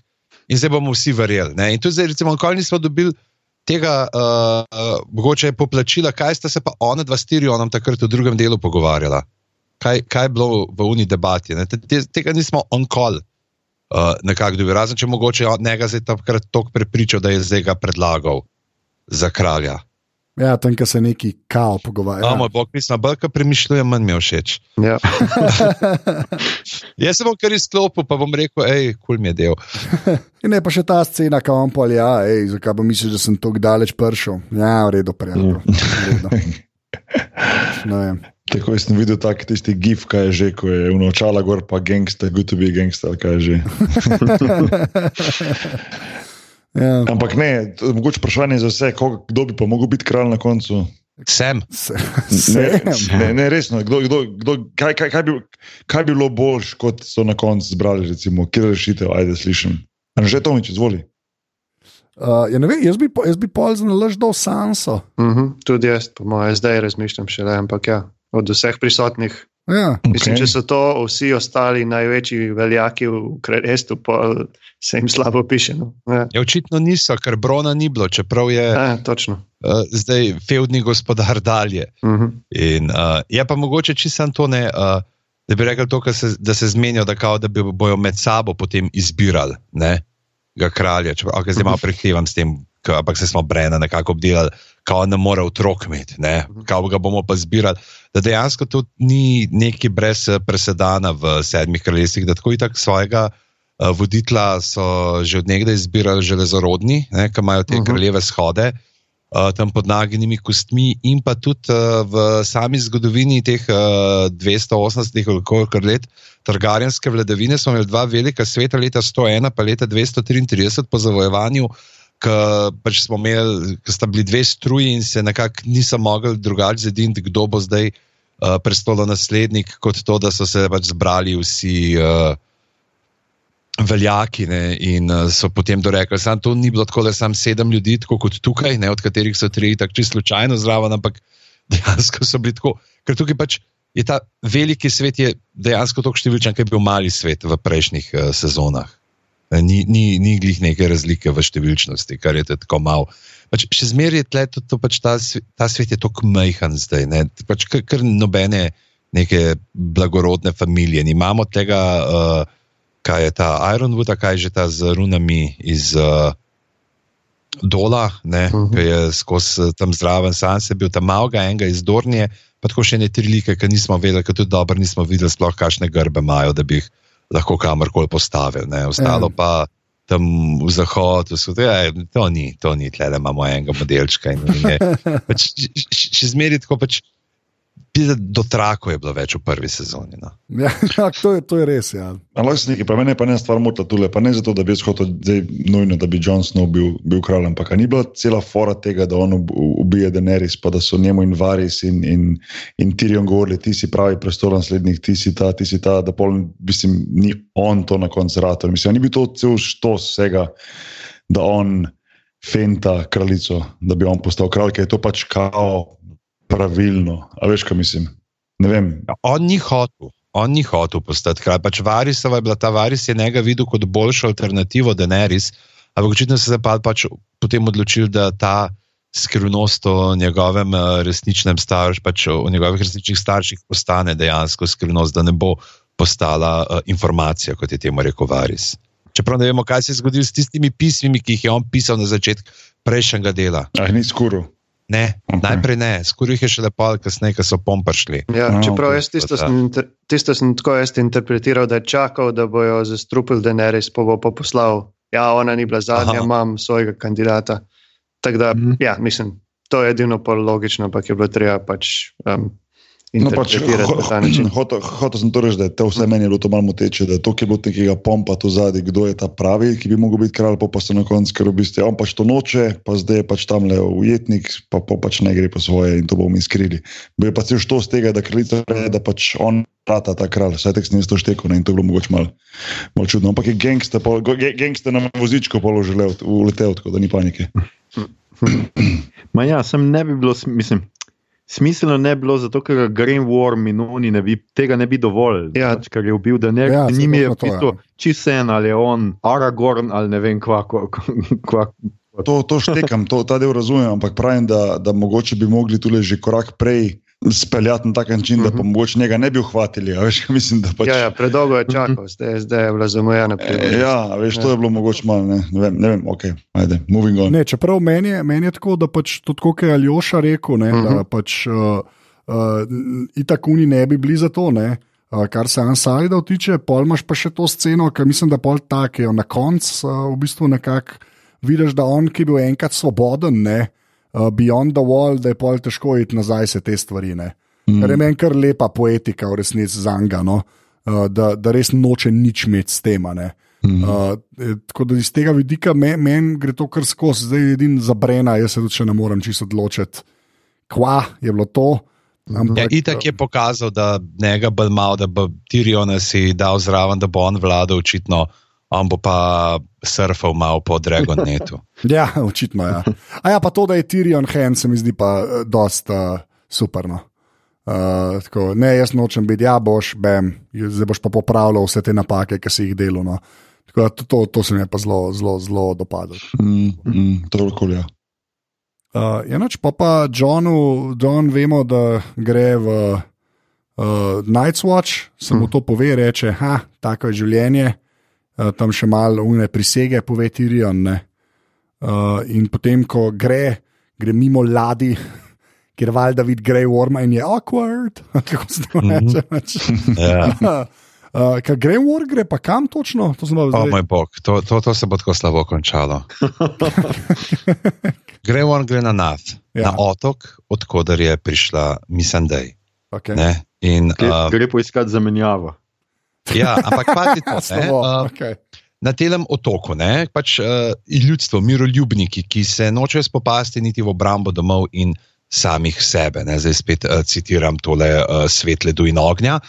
Speaker 3: in zdaj bomo vsi verjeli. Ne. In tu zdaj, recimo, nikoli nismo dobili. Tega, uh, uh, mogoče je poplačila, kaj sta se pa ona dva s Tirionom takrat v drugem delu pogovarjala. Kaj, kaj je bilo v uni debati? Te, te, tega nismo on call uh, nekako dobili, razen če mogoče njega zdaj takrat toliko prepričal, da je zdaj ga predlagal za kralja.
Speaker 2: Ja, tam, ki se neki kao pogovarja.
Speaker 3: Ja. Moj bog, mislim, bolj kot premišljujem, manj mi je všeč.
Speaker 1: Ja.
Speaker 3: Jaz se bom kar izklopil, pa bom rekel, hej, kul mi je del.
Speaker 2: In ne pa še ta scena, ki vam pol, ja, ej, zakaj pa misliš, da sem tako daleč prišel? Ja, v redu, prijatelj. v vem.
Speaker 4: Tako sem videl tak tisti gif, kaj je že, ko je unočala gor, pa gangster, good to be gangster, kaj je že.
Speaker 2: Ja,
Speaker 4: Ampak ne, to je mogoče vprašanje za vse, koga, kdo bi pa mogel biti kralj na koncu.
Speaker 3: Sem.
Speaker 2: se,
Speaker 4: Ne,
Speaker 2: sem.
Speaker 4: ne, ne resno, kdo, kdo, kdo, kaj, kaj, kaj, bi, kaj bi bilo boljš, kot so na koncu zbrali, recimo, kje rešitev, ajde slišim. Anže Tomič, izvoli.
Speaker 2: Uh, ja, ne vem, jaz bi, po- jaz bi pol znalaž dal Sanso.
Speaker 1: Mhm, tudi jaz, po mojem, zdaj razmišljam šele, ampak ja, od vseh prisotnih.
Speaker 2: Ja,
Speaker 1: Mislim,
Speaker 4: Okej.
Speaker 1: če so to vsi ostali največji veljaki v kraljestvu, pa se jim slabo piše. No. Ja,
Speaker 3: Ja, očitno niso, ker Brona ni bilo, čeprav je uh,
Speaker 1: ja, točno.
Speaker 3: zdaj feudni gospodar dalje.
Speaker 1: Mhm.
Speaker 3: In, uh, je pa mogoče čisto to, ne, uh, da bi rekel to, se, da se zmenijo, da, kao, da bi bojo med sabo potem izbirali ne, ga kralja. Čeprav, okay, zdaj malo prehtevam s tem, k, ampak se smo Brena nekako obdelali, kao ne more otrok imeti, ne, kao ga bomo pa zbirali. Da dejansko to ni nekaj brez eh, presedana v sedmih kraljestvih, da tako in tako svojega. Uh, voditla so že od nekdaj izbirali železorodni, ki imajo te uh
Speaker 1: Mhm.
Speaker 3: -huh. kraljeve shode, uh, tam pod naginimi kostmi, in pa tudi uh, v sami zgodovini teh uh, 280 ali koliko let Targaryenske vladavine smo imeli dva velika sveta, leta 101 pa leta 233 po zavojevanju. Ki pač smo imeli, ki sta bili dve struji in se nekako niso mogli drugače zediniti, kdo bo zdaj uh, prestolonaslednik, kot to, da so se pač zbrali vsi uh, veljaki ne, in uh, so potem dorekli, da to ni bilo tako, da sam sedem ljudi, tako kot tukaj, ne, od katerih so tri tako čisto slučajno zraven, ampak dejansko so bili tako. Ker tukaj pač je ta veliki svet je dejansko tako številčen, kot je bil mali svet v prejšnjih uh, sezonah. Ni, ni, ni glih neke razlike v številčnosti, kar je tako malo. Pač še zmeraj je tle, to, to pač ta, ta svet je tako majhen zdaj. Ne? Pač kar, kar nobene neke blagorodne familije. Imamo tega, uh, kaj je ta Ironwood, kaj je že ta z runami iz uh, Dola, uh mhm. -huh. ki je skozi tam zraven, sam se bil tam malga, enega iz Dornije, pa tako še ne tri like, ki nismo vedeli, ker tudi dobro nismo videli, sploh kakšne grbe imajo, da bi jih lahko kamorkoli postavili. Ne? Ostalo -huh. pa tam v zahodu, so, ja, to ni, to ni, tle imamo enega modelčka. Pač, še zmeraj tako pač do trako je bilo več v prvi sezoni. No.
Speaker 2: Ja, ja, to, je, to je res. Ja.
Speaker 4: Nekaj, pa meni je pa ne stvar motila tule, pa ne zato, da bi jaz hotel zdaj nujno, da bi Jon Snow bil, bil kralj, ampak ni bila cela fora tega, da on ubije Daenerys, pa da so njemu in Varis in, in, in Tyrion govorili, ti si pravi prestol naslednjih, ti si ta, ti si ta, da pol, mislim, ni on to na koncu rator. Mislim, ni bil to cel štos vsega, da on fenta kraljico, da bi on postal kralj, ker je to pač kao pravilno. A veš, kaj mislim? Ne vem.
Speaker 3: Ja, on ni hotel. On ni hotel postati kralj. Pač Varisova je bila ta Varis, je njega videl kot boljšo alternativo Daenerys, ampak očitno se je pa pač potem odločil, da ta skrivnost o njegovem eh, resničnem staršu, pač o njegovih resničnih starših, postane dejansko skrivnost, da ne bo postala uh, informacija, kot je temu rekel Varis. Čeprav ne vemo, kaj se je zgodilo s tistimi pismimi, ki jih je on pisal na začetku prejšnjega dela.
Speaker 4: Ah, ni skoro.
Speaker 3: Ne, okay. najprej ne, skoraj je še lepo, kasneje, ko so pompršli.
Speaker 1: Ja, čeprav jaz tisto sem, inter, tisto sem tako jaz interpretiral, da je čakal, da bojo zastrupili Daenerys, pa bo pa poslal. Ja, ona ni bila zadnja, Aha. imam svojega kandidata. Tako da, mm. ja, mislim, to je edino pol logično, ampak je bilo treba pač. Um, No, pač,
Speaker 4: Hotel ho, sem to reči, da je to vse meni bilo to malo moteče, da je to, ki je bilo nekega pompa tu zadaj, kdo je ta pravi, ki bi mogel biti kralj, pa, pa se na koncu, ker v bistvu on pač to noče, pa zdaj je pač tam le ujetnik, pa, pa pač ne gre po svoje in to bomo izkrili. Bo je pa cel što z tega, da kraljica reče, da pač on rata ta kralj, vse tek s njim to šteko in to je bilo mogoče malo mal čudno. Ampak je gangster, gangster na vozičko položil, uletel, tako da ni panike.
Speaker 5: Ma ja, sem ne bi bilo, mislim smiselno ne bilo, zato ker Green War minuni ne bi, tega ne bi dovolj. Ja. Pač, ker je bil, da ne ja, njim je bilo ja. čisto en ali je on Aragorn ali ne vem kva. kva, kva.
Speaker 4: To, to štekam, to, ta del razumem, ampak pravim, da, da mogoče bi mogli tudi že korak prej speljati na tak način, da pa mhm. mogoče njega ne bi uhvatili. Veš, mislim, pač...
Speaker 1: ja, ja, predolgo je čakal, zdaj, zdaj je bila zamujena.
Speaker 4: E, ja, veš, to je bilo mogoče malo, ne, ne vem, ne vem ok, ajde, moving on.
Speaker 2: Ne, čeprav meni je, meni je tako, da pač to, kot je Aljoša rekel, ne, uh -huh. da mhm. pač uh, uh, itak oni ne bi bili za to. Ne. Uh, kar se Ansaida tiče, pol imaš pa še to sceno, ki mislim, da pol tako je. Na koncu uh, v bistvu nekako vidiš, da on, ki je bil enkrat svoboden, ne, uh, Beyond the Wall, da je pol težko iti nazaj se te stvari. Mm. Ker je meni kar lepa poetika, v resnici za njega, no? uh, da, da res noče nič imeti s tem. Mm. Uh, tako da iz tega vidika meni men gre to kar skozi, zdaj je edin zabrena, jaz se tudi ne morem čisto odločiti, kva je bilo to.
Speaker 3: Ampak, ja, itak je pokazal, da njega bolj malo, da bo Tirion si dal zraven, da bo on vladal očitno on bo pa surfal malo po Dragonetu.
Speaker 2: ja, očitno je. Ja. A ja, pa to, da je Tyrion Hen, se mi zdi pa uh, dosta uh, superno. Uh, tako, ne, jaz nočem biti, ja, boš, bem, zdaj boš pa popravljal vse te napake, ki si jih delal. No. Tako, to, to, to se mi je pa zelo, zelo, zelo dopadlo.
Speaker 4: Mm, mm, to je okolje.
Speaker 2: Uh, Enoč pa pa Johnu, John vemo, da gre v uh, Night's Watch, se mu mm. to pove, reče, ha, tako je življenje. Eh, tam še malo umne prisege, pove Tirion. Uh, in potem, ko gre, gre mimo ladi, ker valjda vidi Grey Worm in je awkward, kako se to reče. Mhm. Ja. Uh, Kaj gre v War, gre pa kam točno?
Speaker 3: To, oh, moj bog, to, to, to se bo tako slabo končalo. gre v War, gre na nad, ja. na otok, odkuder je prišla Missandej.
Speaker 2: Okay.
Speaker 5: Uh, gre poiskati zamenjavo.
Speaker 3: Ja, ampak pazite, ne, uh, okay. na tem otoku je pač, uh, ljudstvo, miroljubniki, ki se nočejo spopasti niti v obrambo domov in samih sebe. Ne, zdaj spet uh, citiram tole uh, svet ledu in ognja.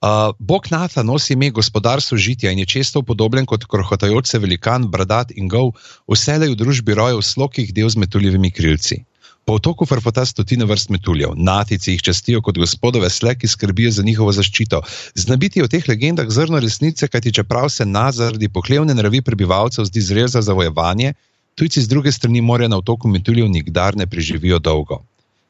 Speaker 3: Uh, Bog Nata nosi ime gospodarstvo žitja in je često upodobljen kot krohotajoč se velikan, bradat in gov, vselej v družbi rojev slokih del z metuljivimi krilci. Po otoku frfota stotine vrst metuljev, natici jih častijo kot gospodove sle, ki skrbijo za njihovo zaščito. Znabiti o teh legendah zrno resnice, kajti čeprav se na zaradi pohlevne naravi prebivalcev zdi zrel za zavojevanje, tujci z druge strani morja na otoku metuljev nikdar ne preživijo dolgo.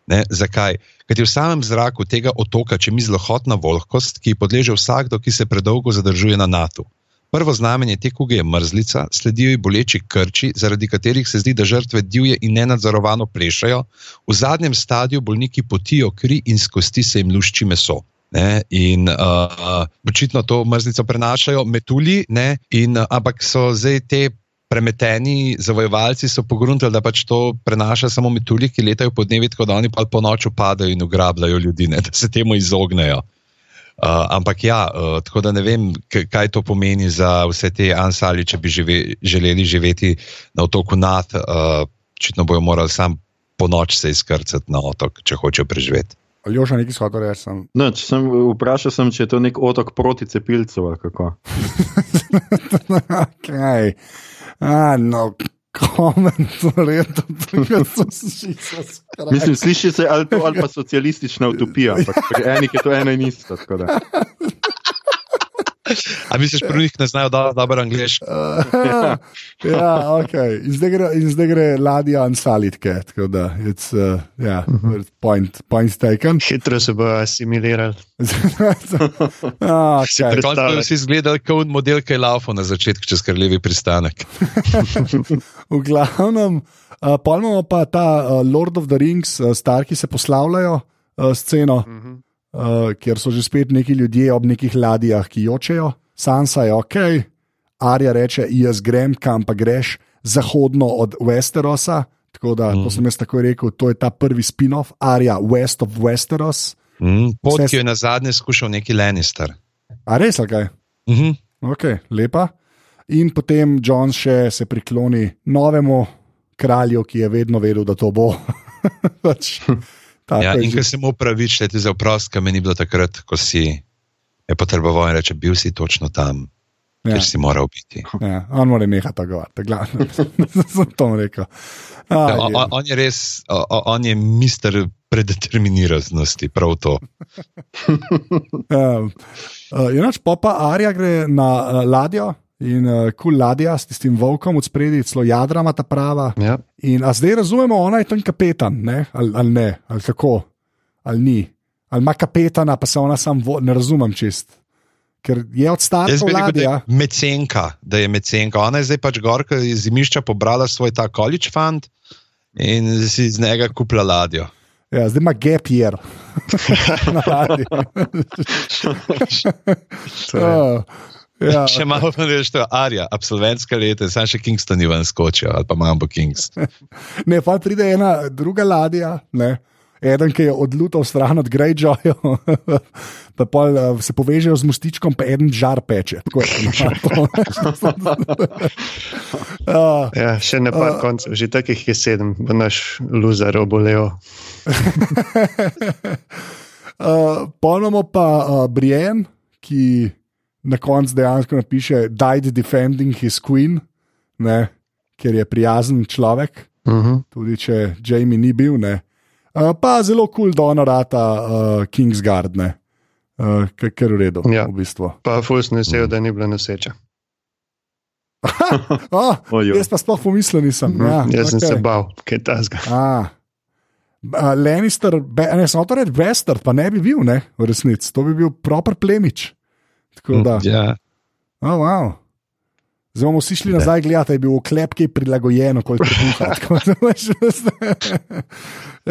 Speaker 3: Ne, zakaj? Ker je v samem zraku tega otoka čemi zlohotna volhkost, ki podleže vsakdo, ki se predolgo zadržuje na NATO. Prvo znamenje te kuge je mrzlica, sledijo ji boleči krči, zaradi katerih se zdi, da žrtve divje in nenadzorovano plešajo, v zadnjem stadiju bolniki potijo kri in skosti se jim lušči meso. Ne, in uh, očitno to mrzlico prenašajo metulji, ne, in, uh, ampak so zdaj te premeteni zavojevalci pogruntali, da pač to prenaša samo metulji, ki letajo po dnevi, tako da oni pa po noči padajo in ugrabljajo ljudi, ne, da se temu izognejo. Uh, ampak ja, uh, tako da ne vem, kaj to pomeni za vse te ansali, če bi žive, želeli živeti na otoku Nat, uh, očitno uh, bojo morali sam po noč se izkrcati na otok, če hočejo preživeti.
Speaker 2: Ali že nekaj shodov reči? Sem...
Speaker 5: No, če sem vprašal, sem, če je to nek otok proti cepilcu ali kako.
Speaker 2: okay. Ah, no. Komentarje, da so vsi
Speaker 5: skrajni. Mislim, sliši se ali to ali pa socialistična utopija, ampak pri enih je to ena in ista.
Speaker 3: A misliš, pri njih ne znajo dobro, dobro angliško?
Speaker 2: ja, ja ok. In zdaj gre, in zdaj gre ladja in salitke. Tako da, it's, uh, yeah, point, point taken.
Speaker 1: Hitro se bo asimilirali.
Speaker 2: ah, okay.
Speaker 3: Konec koncev si izgledal kot model, ki je laufal na začetku čez krlevi pristanek.
Speaker 2: v glavnem, uh, pojmo pa ta uh, Lord of the Rings, uh, starki se poslavljajo uh, sceno. Uh -huh uh, kjer so že spet neki ljudje ob nekih ladjah, ki jočejo. Sansa je ok, Arja reče: jaz grem, kam pa greš, zahodno od Westerosa. Tako da, mm. to sem jaz tako rekel, to je ta prvi spin-off, Arja, West of Westeros.
Speaker 3: Mm, pot, ki je na zadnje skušal neki Lannister.
Speaker 2: A res, kaj?
Speaker 3: Mm -hmm.
Speaker 2: Ok, lepa. In potem John še se prikloni novemu kralju, ki je vedno vedel, da to bo. pač,
Speaker 3: Ja, in ker se mu upravičuje za oprost, ki me ni bilo takrat, ko si je potreboval in reče: bil si točno tam, ja. kjer si moral biti.
Speaker 2: Ja, on mora nehati tako, da glavno. sem to rekel. A,
Speaker 3: ja, on, on je res, on je mister predeterminiranosti, prav to.
Speaker 2: ja, uh, pa pa Arja gre na uh, ladjo. In kul uh, cool ladja s tistim volkom od spredi, celo jadra ima ta prava.
Speaker 1: Ja.
Speaker 2: In zdaj razumemo, ona je tam kapetan, ne? Ali, ali ne, ali kako, ali ni. Ali ima kapetana, pa se ona sam vo, ne razumem čist. Ker je od starega ladja.
Speaker 3: Mecenka, da je mecenka. Ona je zdaj pač gorka iz zimišča pobrala svoj ta college fund in si iz njega kupila ladjo.
Speaker 2: Ja, zdaj ima gap year. Na ladji.
Speaker 3: Ja, še malo pa veš, to je Arja, absolventska leta, zdaj še Kingston je ven skočil ali pa Mambo Kings.
Speaker 2: ne, pa pride ena druga ladja, ne. Eden, ki je odlutal stran od Greyjoya, pa pol, uh, se povežejo z mostičkom, pa en žar peče.
Speaker 1: uh, ja, še ne par uh, koncev, že takih je sedem, bo naš loser obolel.
Speaker 2: uh, Ponovno pa uh, Brian, ki na koncu dejansko napiše, died defending his queen, ne, ker je prijazen človek,
Speaker 1: uh mhm. -huh.
Speaker 2: tudi če Jamie ni bil. Ne. Uh, pa zelo kul cool donorata uh, Kingsguard, ne. Uh, ker je v redu.
Speaker 1: Ja.
Speaker 2: V bistvu.
Speaker 1: Pa Fulš ne sejo, da ni bila noseča.
Speaker 2: oh, jaz pa sploh pomislil nisem. Mm, ja,
Speaker 1: jaz okay. sem se bal, kaj je ta zgor.
Speaker 2: Uh, Lannister, ne samo to reči, Wester, pa ne bi bil, ne, v resnici. To bi bil proper plemič. Tako da.
Speaker 3: Ja.
Speaker 2: Oh, wow. Zdaj bomo vsi šli nazaj gledati, da je bil oklep, ki je prilagojen, kot je
Speaker 3: bilo.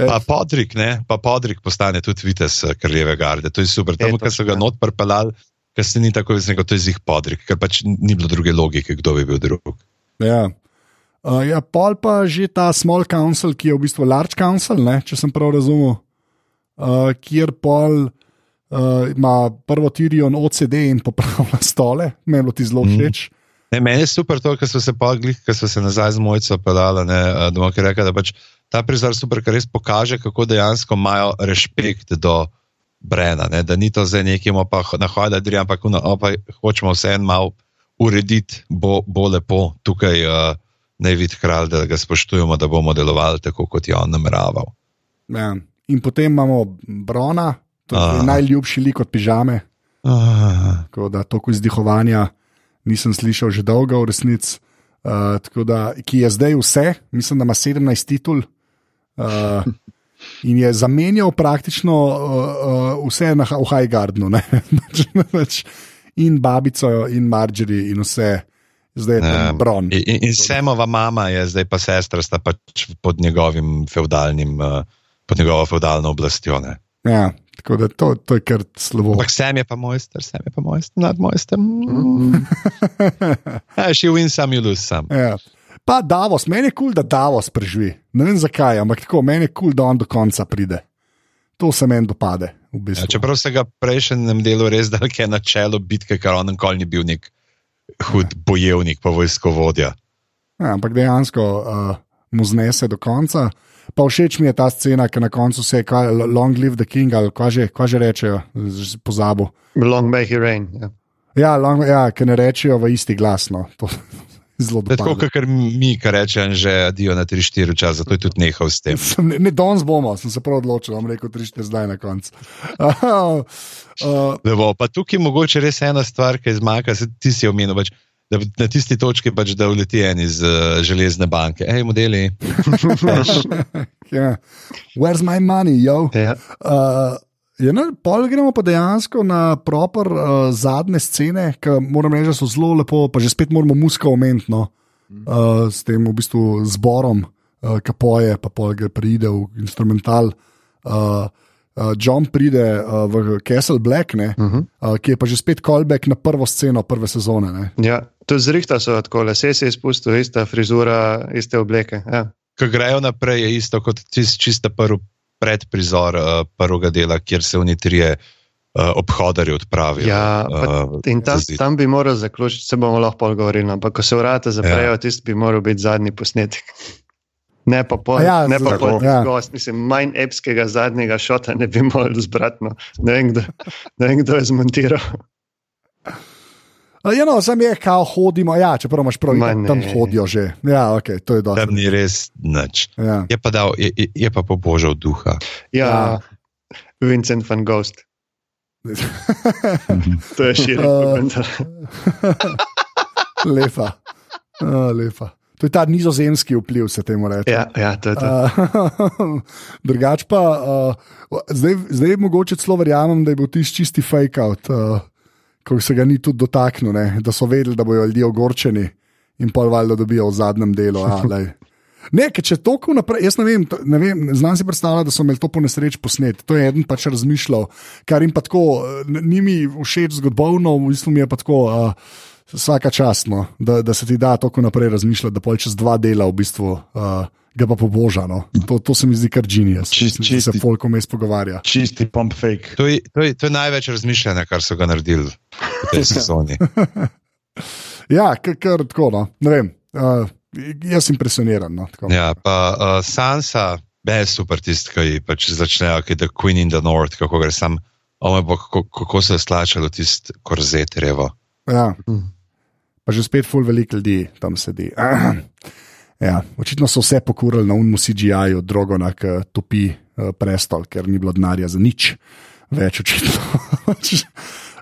Speaker 3: Pa podrik, ne? pa podrik postane tudi vitez eh, kraljeve garde. To je super. Tam, kjer so ga not prpelali, ker se ni tako izrekel, to je zih podrik, ker pač ni bilo druge logike, kdo bi bil drug.
Speaker 2: Ja. Uh, ja, pol pa že ta small council, ki je v bistvu large council, ne, če sem prav razumel, uh, kjer pol uh, ima prvo Tirion OCD in popravlja stole, meni ti zelo mhm. všeč. Mm.
Speaker 3: Ne, meni je super to, kar so se pogli, ker so se nazaj z mojco pedale, eh, doma, ki reka, da pač ta prizor super, ker res pokaže, kako dejansko imajo respekt do Brena, ne, da ni to zdaj nekim pa nahoda, da ampak no, opa, hočemo vse en mal urediti, bo, bo lepo tukaj uh, naj vidi kralj, da ga spoštujemo, da bomo delovali tako, kot je on nameraval.
Speaker 2: Ja. In potem imamo Brona, to je
Speaker 3: Aha.
Speaker 2: najljubši lik od pižame.
Speaker 3: Ah,
Speaker 2: Tako da toliko izdihovanja nisem slišal že dolgo, v resnici. Uh, tako da, ki je zdaj vse, mislim, da ima 17 titul. Uh, in je zamenjal praktično uh, uh, vse na, v Highgardenu. ne. Pač in babico, in Marjorie, in vse, zdaj je tam
Speaker 3: Ja.
Speaker 2: Bron.
Speaker 3: in, in- in Semova mama je zdaj pa sestra, sta pač pod njegovim feudalnim, uh, pod njegovo feudalno oblastjo. Ne?
Speaker 2: Ja, tako da to, to je kar slabo.
Speaker 3: Ampak sem je pa mojster, sem je pa mojster, nad mojster. Mm. Ja, she wins some, you lose some.
Speaker 2: Ja. Pa Davos, meni je kul, cool, da Davos preživi. Ne vem zakaj, ampak tako, meni je kul, cool, da on do konca pride. To se meni dopade. V bistvu.
Speaker 3: Ja, čeprav se ga v prejšnjem delu res dal, ki je na čelu bitke, ker on nikoli ni bil nek hud bojevnik, pa vojskovodja.
Speaker 2: Ja, ampak dejansko uh, mu znese do konca. Pa všeč mi je ta scena, ki na koncu se je kaj, long live the king ali kaj že, kaj že rečejo, pozabo.
Speaker 1: Long may he reign. Ja.
Speaker 2: Ja, long, ja ki ne rečejo v isti glas. No. To je zelo
Speaker 3: je tako,
Speaker 2: dobro.
Speaker 3: kot mi, ki rečem, že adijo na 3-4 čas, zato je tudi nehal s tem.
Speaker 2: Ne, ne danes bomo, sem se prav odločil, bom rekel 3-4 zdaj na koncu. Uh, uh,
Speaker 3: Levo, pa tukaj je mogoče res ena stvar, ki zmaga, se ti si omenil. Pač, Da na tisti točki pač da uleti en iz uh, železne banke. Hej, modeli.
Speaker 2: yeah. Where's my money, yo?
Speaker 1: Ja.
Speaker 2: Uh, ja, no, pol gremo pa dejansko na proper uh, zadnje scene, ki moram reči, da so zelo lepo, pa že spet moramo muska omeniti no, uh, s tem v bistvu zborom, uh, ki poje, pa pol gre pride v instrumental. Uh, uh, John pride uh, v Castle Black, ne, uh -huh. uh, ki je pa že spet callback na prvo sceno prve sezone. Ne.
Speaker 1: ja, to zrihta so tako, lase si izpustil, ista frizura, iste obleke. Ja.
Speaker 3: Ko grejo naprej, je isto kot tis, čista prvi predprizor uh, prvega dela, kjer se oni trije uh, obhodarji odpravijo.
Speaker 1: Ja, pa
Speaker 3: uh,
Speaker 1: In
Speaker 3: zid.
Speaker 1: tam bi moral zaključiti, se bomo lahko pol govorili, ampak ko se vrata zaprejo, ja. tisti bi moral biti zadnji posnetek. Ne pa pol,
Speaker 2: ja,
Speaker 1: ne pa pol
Speaker 2: ja.
Speaker 1: gost, mislim, manj epskega zadnjega šota ne bi mogli zbrati. No. Ne, vem, kdo, ne vem, kdo je zmontiral.
Speaker 2: Ja, no, sem je, kao hodimo, ja, čeprav imaš prav,
Speaker 1: Ma
Speaker 2: tam hodijo že. Ja, ok, to je
Speaker 3: Tam
Speaker 2: dobro.
Speaker 3: ni res nič.
Speaker 2: Ja.
Speaker 3: Je pa, dal, je, je- pa pobožal duha.
Speaker 1: Ja,
Speaker 2: Ja.
Speaker 1: Vincent van Ghost. To je širok
Speaker 2: Uh, lepa. Uh, lepa. To je ta nizozemski vpliv, se temu reče.
Speaker 1: Ja, ja, to je to.
Speaker 2: Uh, drugač pa, uh, zdaj, zdaj mogoče celo verjamem, da je bil tisti čisti fake out, uh, ko se ga ni tudi dotaknil, ne? da so vedeli, da bodo ljudje ogorčeni in pol valjda dobijo v zadnjem delu. A, lej. ne, če toliko naprej, jaz ne vem, to- ne vem znam si predstavljati, da so imeli to po nesreči posnet. To je eden pač razmišljal, kar jim pa tako, eh, ni mi všeč zgodovno, v bistvu mi je pa tako. Uh, Vsaka čast, no, da, da se ti da tako naprej razmišljati, da pol čez dva dela v bistvu uh, ga pa poboža. No. To, to se mi zdi kar Mislim, da se
Speaker 4: čisti-
Speaker 2: folk vmes pogovarja.
Speaker 4: Čisti pump fake.
Speaker 3: To je, to, je, to je največ razmišljanja, kar so ga naredili v tej sezoni.
Speaker 2: Ja, kar, kar tako. No. Ne vem, uh, jaz sem impresioniran. No, tako.
Speaker 3: Ja, pa uh, Sansa, ne super tisti, ki pač začnejo, ki je The Queen in the North, kako gre sam. Ome bo, kako, kako se je slačalo tisti korzet, revo.
Speaker 2: Ja.
Speaker 1: Mm.
Speaker 2: Pa že spet ful veliko ljudi tam sedi. Ja, očitno so vse pokurili na unmu CGI-ju, drogo na topi uh, prestol, ker ni bilo denarja za nič več, očitno.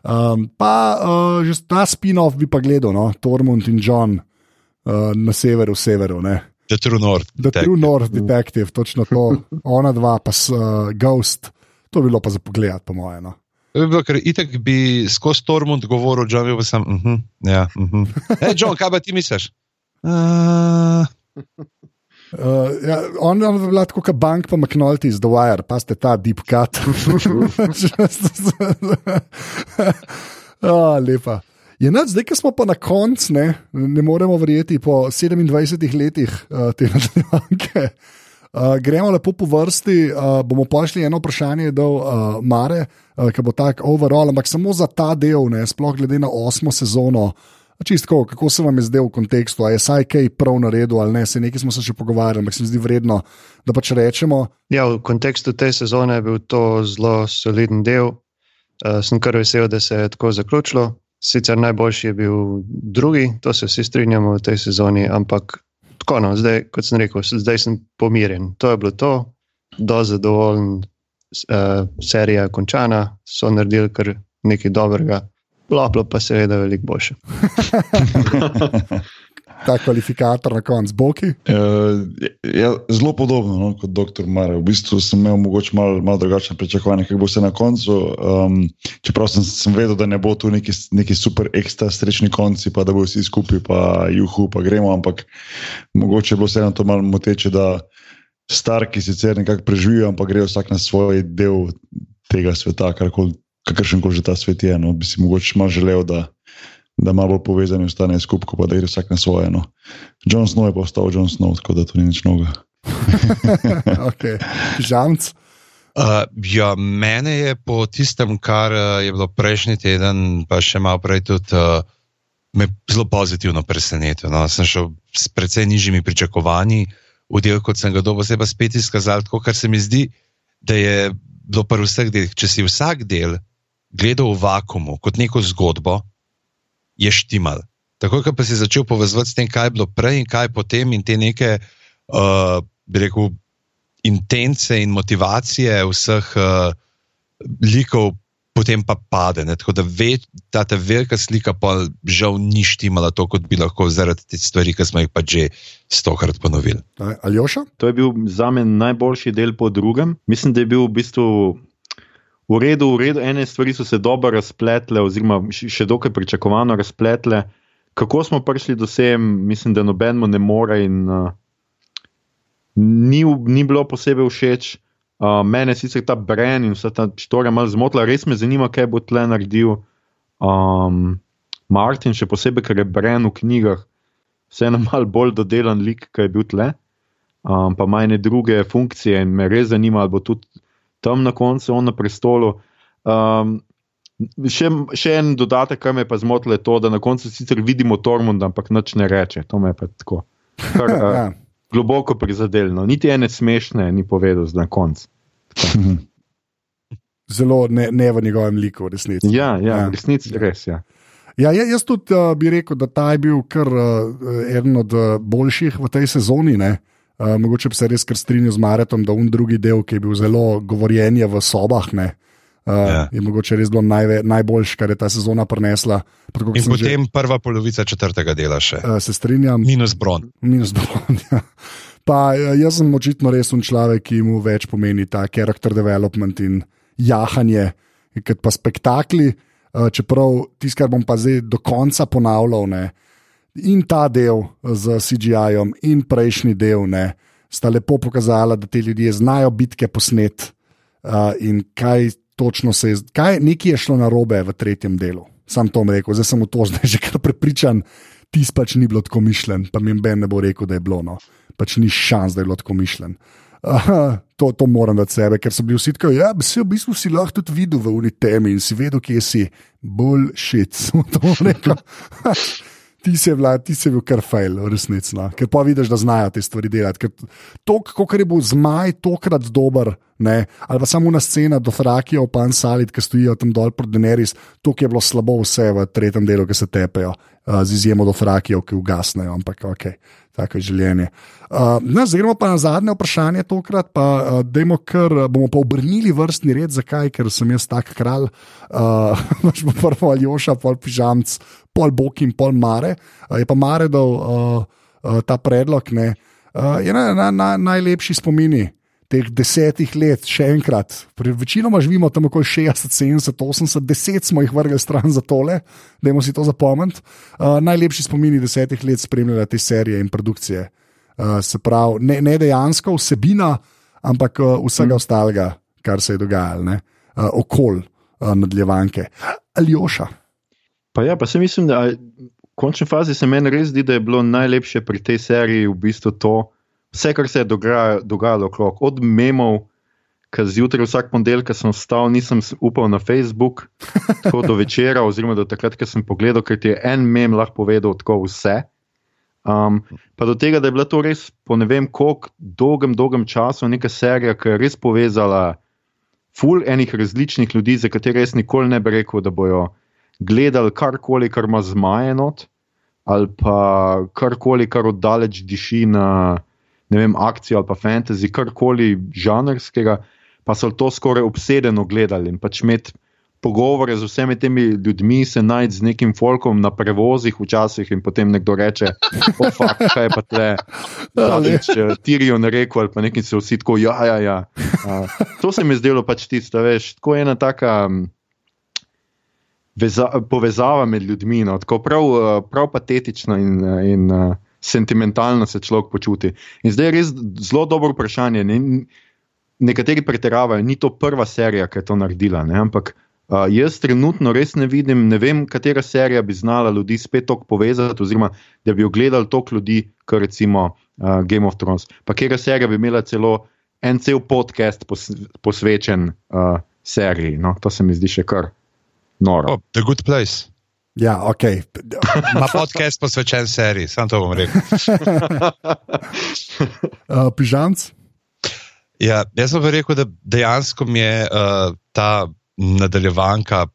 Speaker 2: um, pa uh, že ta spin-off bi pa gledal, no? Tormund in John uh, na severu, severu. Ne?
Speaker 3: The True North.
Speaker 2: The
Speaker 3: Detective.
Speaker 2: True North Detective, točno to, ona dva, pa uh, Ghost. To bi bilo pa za pogled, po mojem. No.
Speaker 3: To bi bilo, ker itek bi skozi Tormund govoril, John bi sam. Uh -huh, ja, uh -huh. Hej, John, kaj pa ti misliš? Uh,
Speaker 2: Uh, ja, on je bila tako kot bank, pa McNulty z The Wire, pa ste ta deep cut. oh, lepa. Je nad, zdaj, ko smo pa na koncu, ne, ne moremo verjeti po 27 letih uh, te nadaljevanke. Uh, gremo lepo po vrsti, uh, bomo pošli eno vprašanje do uh, Mare, uh, ki bo tak overall, ampak samo za ta del, ne, sploh glede na osmo sezono. Čistko, kako se vam je zdel v kontekstu, ali je saj kaj prav naredil ali ne, se nekaj smo se še pogovarjali, ampak se mi zdi vredno, da pač rečemo.
Speaker 1: Ja, v kontekstu te sezone je bil to zelo soliden del. Uh, sem kar vesel, da se je tako zaključilo. Sicer najboljši je bil drugi, to se vsi strinjamo v tej sezoni, ampak tako no, zdaj, kot sem rekel, zdaj sem pomirjen. To je bilo to. do zadovoljen, uh, serija je končana, so naredili kar nekaj dobrega, loplo pa seveda veliko boljše.
Speaker 2: Ta kvalifikator na koncu, boki.
Speaker 4: Uh, ja, zelo podobno no, kot dr. Mare. V bistvu sem imel mogoče malo mal drugačne pričakovanja, kako bo se na koncu. Um, čeprav sem, sem vedel, da ne bo tu neki, neki super ekstra srečni konci, pa da bo vsi skupaj, pa juhu, pa gremo. Ampak mogoče je bilo vseeno to malo moteče, da starki sicer nekako preživijo, ampak grejo vsak na svoj del tega sveta, kakršen koli že ta svet je. No, bi si mogoče malo želel, da da malo bolj povezani ostanejo skupaj, pa da gre vsak na svoje. No. John Snow je pa ostal John Snow, tako da to ni nič novega.
Speaker 2: okay. Žanc.
Speaker 3: Uh, ja, mene je po tistem, kar uh, je bilo prejšnji teden, pa še malo prej, tudi uh, zelo pozitivno presenetil. No. Sem šel s precej nižjimi pričakovanji v del, kot sem ga dobil, se pa spet izkazal, tako kar se mi zdi, da je bilo pri vseh delih. Če si vsak del gledal v vakumu kot neko zgodbo, je štimal. Tako kot pa si začel povezovati s tem, kaj je bilo prej in kaj potem, in te neke, uh, bi rekel, intence in motivacije vseh uh, likov, potem pa pade. Ne? Tako da ve, ta ta velika slika pa žal ni štimala to, kot bi lahko zaradi teh stvari, ki smo jih pa že stokrat ponovili.
Speaker 2: Aljoša?
Speaker 5: To je bil za me najboljši del po drugem. Mislim, da je bil v bistvu v redu, v redu, ene stvari so se dobro razpletle, oziroma še dokaj pričakovano razpletle. Kako smo prišli do sem, mislim, da nobenemu ne more in uh, ni, ni bilo posebej všeč. Uh, mene sicer ta Bren in vsa ta štorija malo zmotila, res me zanima, kaj bo tle naredil um, Martin, še posebej, ker je Bren v knjigah vseeno malo bolj dodelan lik, kaj je bil tle. Um, pa ima ene druge funkcije in me res zanima, ali bo tudi tam na koncu on na prestolu. Um, še, še en dodatek, kar me je pa zmotil, je to, da na koncu sicer vidimo Tormund, ampak nič ne reče. To me je pa tako. Kar, uh, globoko prizadeljeno. Niti ene smešne ni povedal za konec.
Speaker 2: Zelo ne, ne v njegovem liku, v resnici.
Speaker 5: Ja, ja, ja. v resnici ja. res. Ja.
Speaker 2: Ja, jaz tudi uh, bi rekel, da ta je bil kar uh, eden od uh, boljših v tej sezoni. Uh, Uh, mogoče bi se res kar strinjal z Maretom, da un drugi del, ki je bil zelo govorjenje v sobah, ne, uh, ja. je mogoče res bilo najve, najboljši, kar je ta sezona prinesla.
Speaker 3: Tako, In potem že, prva polovica četrtega dela še.
Speaker 2: Uh, se strinjam.
Speaker 3: Minus bron.
Speaker 2: Minus bron. Ja. Pa jaz sem očitno res un človek, ki mu več pomeni ta character development in jahanje, kot pa spektakli. Uh, čeprav tisto, kar bom pa zdaj do konca ponavljal. Ne, in ta del z CGI-jem, in prejšnji del, ne, sta lepo pokazala, da ti ljudje znajo bitke posnet uh, in kaj točno se je, kaj nekaj je šlo na robe v tretjem delu. Sam to rekel, zdaj sem v to zdaj že kar prepričan, tis pač ni bilo tako mišljen, pa mi Ben ne bo rekel, da je bilo, no. pač ni šans, da je bilo tako mišljen. Uh, to, to moram dati sebe, ker so bili vsi tako, ja, se v bistvu si lahko tudi videl v uni temi in si vedel, kje si. Bullshit, sem to rekel ti si, vla, ti si bil kar fail, resnici. No? Ker pa vidiš, da znajo te stvari delati. To, kako je bil zmaj, tokrat dober, ne? ali pa samo na scena do Frakijo, pa en salit, ki stojijo tam dol pod Deneris, to je bilo slabo vse v tretjem delu, ki se tepejo, uh, z izjemo do Frakijo, ki ugasnejo, ampak ok. Tako je življenje. Uh, no, zdaj gremo pa na zadnje vprašanje, tokrat pa uh, kar, bomo pa obrnili vrstni red, zakaj, ker sem jaz tak kralj. Uh, Naš bo prvo Aljoša, pol pižamc, pol bok in pol mare. Uh, je pa mare dal uh, uh, ta predlog, ne. Uh, je na, na, na, najlepši spomini teh desetih let, še enkrat. Večinoma živimo tam okoli 60, 70, 80, 10 smo jih vrgli stran za tole, da jim si to zapomniti. Uh, najlepši spomini desetih let spremljanja te serije in produkcije. Uh, se pravi, ne, ne dejansko vsebina, ampak uh, vsega hmm. ostalega, kar se je dogajalo, uh, okol uh, nadaljevanke. Ali oša.
Speaker 5: Pa ja, pa se mislim, da v končni fazi se meni res zdi, da je bilo najlepše pri tej seriji v bistvu to, vse, kar se je dogajalo okrog, od memov, ki zjutraj vsak ponedeljek sem vstal, nisem upal na Facebook, tako do večera, oziroma do takrat, ko sem pogledal, ker ti je en mem lahko povedal tako vse. Um, pa do tega, da je bila to res po ne vem koliko dolgem, dolgem času neka serija, ki je res povezala ful enih različnih ljudi, za katere res nikoli ne bi rekel, da bojo gledali karkoli, kar ima zmajenot, ali pa karkoli, kar oddaleč diši na ne vem, akcijo ali pa fantasy, karkoli žanrskega, pa so to skoraj obsedeno gledali in pač imeti pogovore z vsemi temi ljudmi, se najti z nekim folkom na prevozih včasih in potem nekdo reče: oh, fuck, kaj je pa tle. Če tirijo na reko ali pa nekaj se vsi tako, ja, ja, ja. Uh, to se mi je zdelo pač tisto, veš, tako ena taka. Veza, povezava med ljudmi, no, tako prav, prav patetično in, in uh, sentimentalno se človek počuti. In zdaj je res zelo dobro vprašanje. Ne, nekateri pretiravajo, ni to prva serija, ki je to naredila, ne, ampak Uh, jaz trenutno res ne vidim, ne vem, katera serija bi znala ljudi spet tako povezati, oziroma da bi jo gledali toliko ljudi, kot recimo uh, Game of Thrones. Pa katera serija bi imela celo en cel podcast pos, posvečen uh, seriji. No? To se mi zdi še kar noro.
Speaker 3: Oh, the Good Place.
Speaker 2: Ja, ok.
Speaker 3: Ma podcast posvečen seriji, samo to bom rekel.
Speaker 2: uh, Pižamc?
Speaker 3: Ja, jaz sem rekel, da dejansko mi je uh, ta nadaljevanka.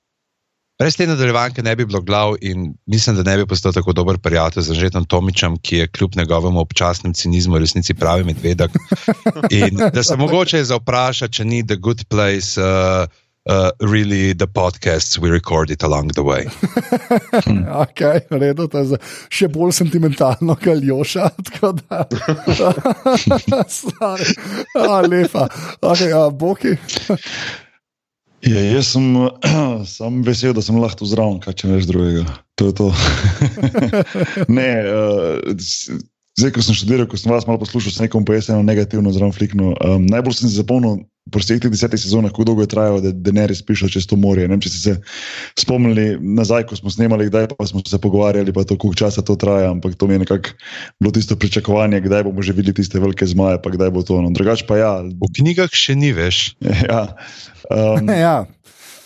Speaker 3: Res te nadaljevanke ne bi bilo glav in mislim, da ne bi postal tako dober prijatelj z Žetom Tomičem, ki je kljub njegovemu občasnemu cinizmu resnici pravi medvedek. In da se mogoče zapraša, če ni The Good Place. Uh, Uh, really, the podcasts we recorded along the way.
Speaker 2: ok, redo, to je še bolj sentimentalno, kot Ljoša. Lepa, ok, a, Boki.
Speaker 4: Ja, jaz sem, sem vesel, da sem lahko zraven, kaj če neš drugega. To je to. ne, uh, zdaj, ko sem študiral, ko sem vas malo poslušal, sem nekom pojasnil negativno zraven fliknu. Um, najbolj sem se zapomnil po vseh teh desetih sezonah, kako dolgo je trajalo, da je ne res prišel čez to morje. Ne vem, če ste se spomnili nazaj, ko smo snemali, kdaj pa smo se pogovarjali, pa to, koliko časa to traja, ampak to mi je nekako bilo tisto pričakovanje, kdaj bomo že videli tiste velike zmaje, pa kdaj bo to. No. Drugač pa ja.
Speaker 3: V knjigah še ni veš.
Speaker 4: ja. Um,
Speaker 2: ja.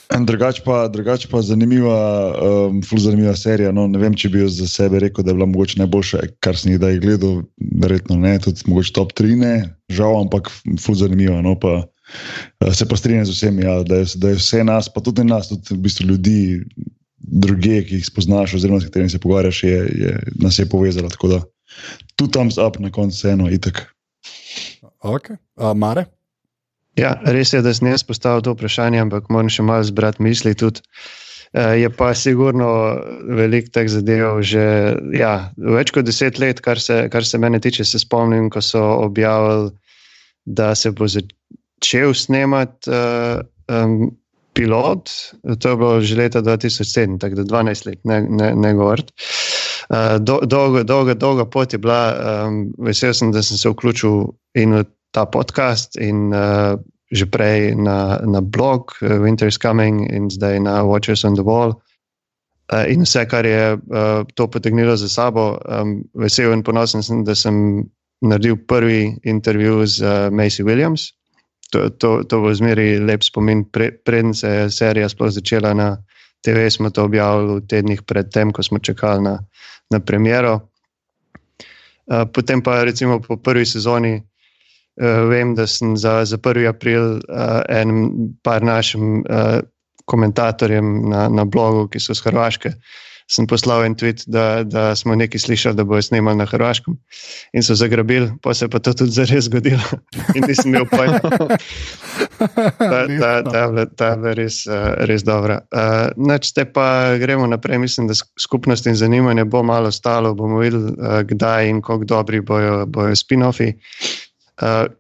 Speaker 4: Drugač pa, drugač pa zanimiva, um, ful zanimiva serija. No, ne vem, če bi jo za sebe rekel, da je bila mogoče najboljša, kar sem jih kdaj gledal, verjetno ne, tudi mogoče top 3, ne, žal, ampak ful zanimiva. No, pa, uh, se pa strinjam z vsemi, ja, da, je, da je vse nas, pa tudi nas, tudi v bistvu ljudi, druge, ki jih spoznaš, oziroma s katerimi se pogovarjaš, je, je, nas je povezalo. Tako da tu tam up na koncu eno, itek.
Speaker 2: Ok, uh, Mare.
Speaker 1: Ja, res je, da sem jaz postavil to vprašanje, ampak moram še malo zbrati misli. Tudi. Je pa sigurno veliko teh zadev. Že ja, več kot deset let, kar se, kar se mene tiče, se spomnim, ko so objavili, da se bo začel snemati uh, um, pilot. To je bilo že leta 2007, tako da 12 let, ne, ne, ne govoriti. Uh, do, dolga, dolga, dolga pot je bila, um, vesel sem, da sem se vključil in v ta podcast in uh, že prej na, na blog uh, Winter's Coming in zdaj na Watchers on the Wall. Uh, in vse, kar je uh, to potegnilo za sabo, um, vesel in ponosen sem, da sem naredil prvi intervju z uh, Macy Williams. To, to, to bo zmeri lep spomin, pre, preden se je serija sploh začela na TV. Smo to objavili v tednih predtem, ko smo čakali na, na premiero. Uh, potem pa recimo po prvi sezoni. Uh, vem, da sem za, za 1. april uh, en par našim uh, komentatorjem na, na blogu, ki so z Hrvaške, sem poslal en tweet, da, da smo nekaj slišali, da bojo snimali na Hrvaškem in so zagrabili, pa se je pa to tudi zares zgodilo. in nisem imel pojma. ta, ta, ta, ta je res, res dobra. Uh, Nač te pa gremo naprej, mislim, da skupnost in zanimanje bo malo stalo, bomo videli, uh, kdaj in kako dobri bojo, bojo spin-offi. Uh,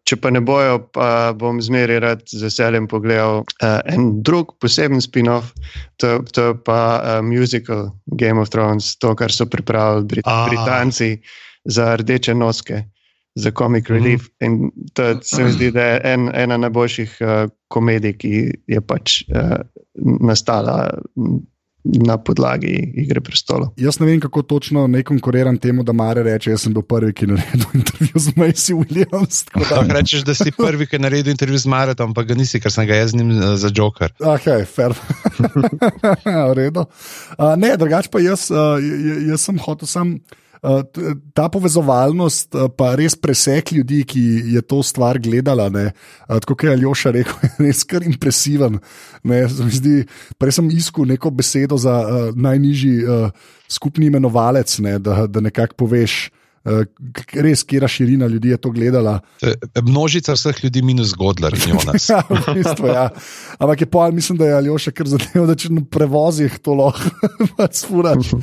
Speaker 1: če pa ne bojo, pa bom zmeraj rad z veseljem pogledal uh, en drug poseben spin-off, to, to je pa uh, musical Game of Thrones, to, kar so pripravili Brit ah. Britanci za rdeče noske, za comic relief. Mm. In to se mi zdi, da je en, ena najboljših uh, komedij, ki je pač uh, nastala na podlagi Igre prestolov.
Speaker 2: Jaz ne vem, kako točno ne konkuriram temu, da Mare reče: Jaz sem bil prvi, ki je naredil intervju z Macy Williams.
Speaker 3: Da rečeš, da si prvi, ki je naredil intervju z Maretom, pa ga nisi, ker sem ga jaz z njim uh, za Joker.
Speaker 2: Ok, fair. v redu. Uh, ne, drugače pa jaz, uh, jaz sem hotel sam. Uh, ta povezovalnost, uh, pa res presek ljudi, ki je to stvar gledala. Uh, tako je Aljoša rekel, je res kar impresiven. Zdi, prej sem iskal neko besedo za uh, najnižji uh, skupni imenovalec, ne, da, da nekako poveš. Uh, res, kera širina ljudi je to gledala.
Speaker 3: Množica vseh ljudi, minus Godler in Jonas.
Speaker 2: ja, v bistvu, ja. Ampak je pa, mislim, da je Aljoša kar zadev, da če na prevozih to lahko spuraš.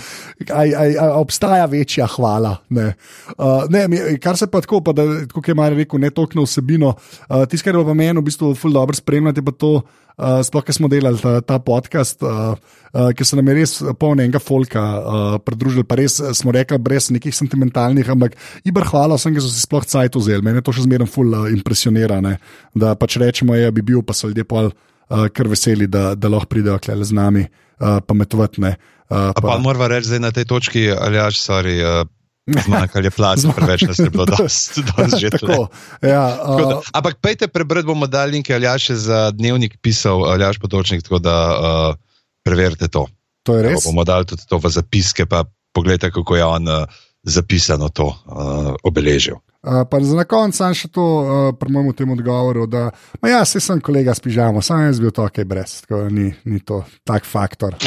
Speaker 2: Obstaja večja hvala. Ne. Uh, ne, kar se pa tako, pa da, kot je Marij rekel, ne tokno vsebino. Uh, Tisto, kar je pa meni v bistvu ful dobro spremljati, pa to. Uh, sploh, ki smo delali ta, ta podcast, uh, uh, ki se nam je res polnega folka uh, pridružili, pa res smo rekli, brez nekih sentimentalnih, ampak ibr hvala vsem, ki so si sploh cajt vzeli. Mene to še zmeraj ful uh, impresionira, ne? da pač rečemo, da bi bil, pa so ljudje pol uh, kar veseli, da, da lahko pridejo klele z nami uh, pametovati.
Speaker 3: Uh, pa pa moramo reči, da je na tej točki, ali jaš, sorry. Uh... Zmanjkalo je plač, preveč nas je bilo, da se že tako.
Speaker 2: Ja, uh,
Speaker 3: ampak pejte prebrati, bomo dali link, ali je za dnevnik pisal, ali je potočnik, tako da uh, preverite to.
Speaker 2: To je res.
Speaker 3: Evo, bomo dali tudi to v zapiske, pa pogledajte, kako je on uh, zapisano to uh, obeležil.
Speaker 2: Uh, za na koncu sem še to, uh, pri mojem tem odgovoru, da ja, se sem kolega s pižamo, sam jaz bil to, kaj brez, tako da ni, ni to tak faktor.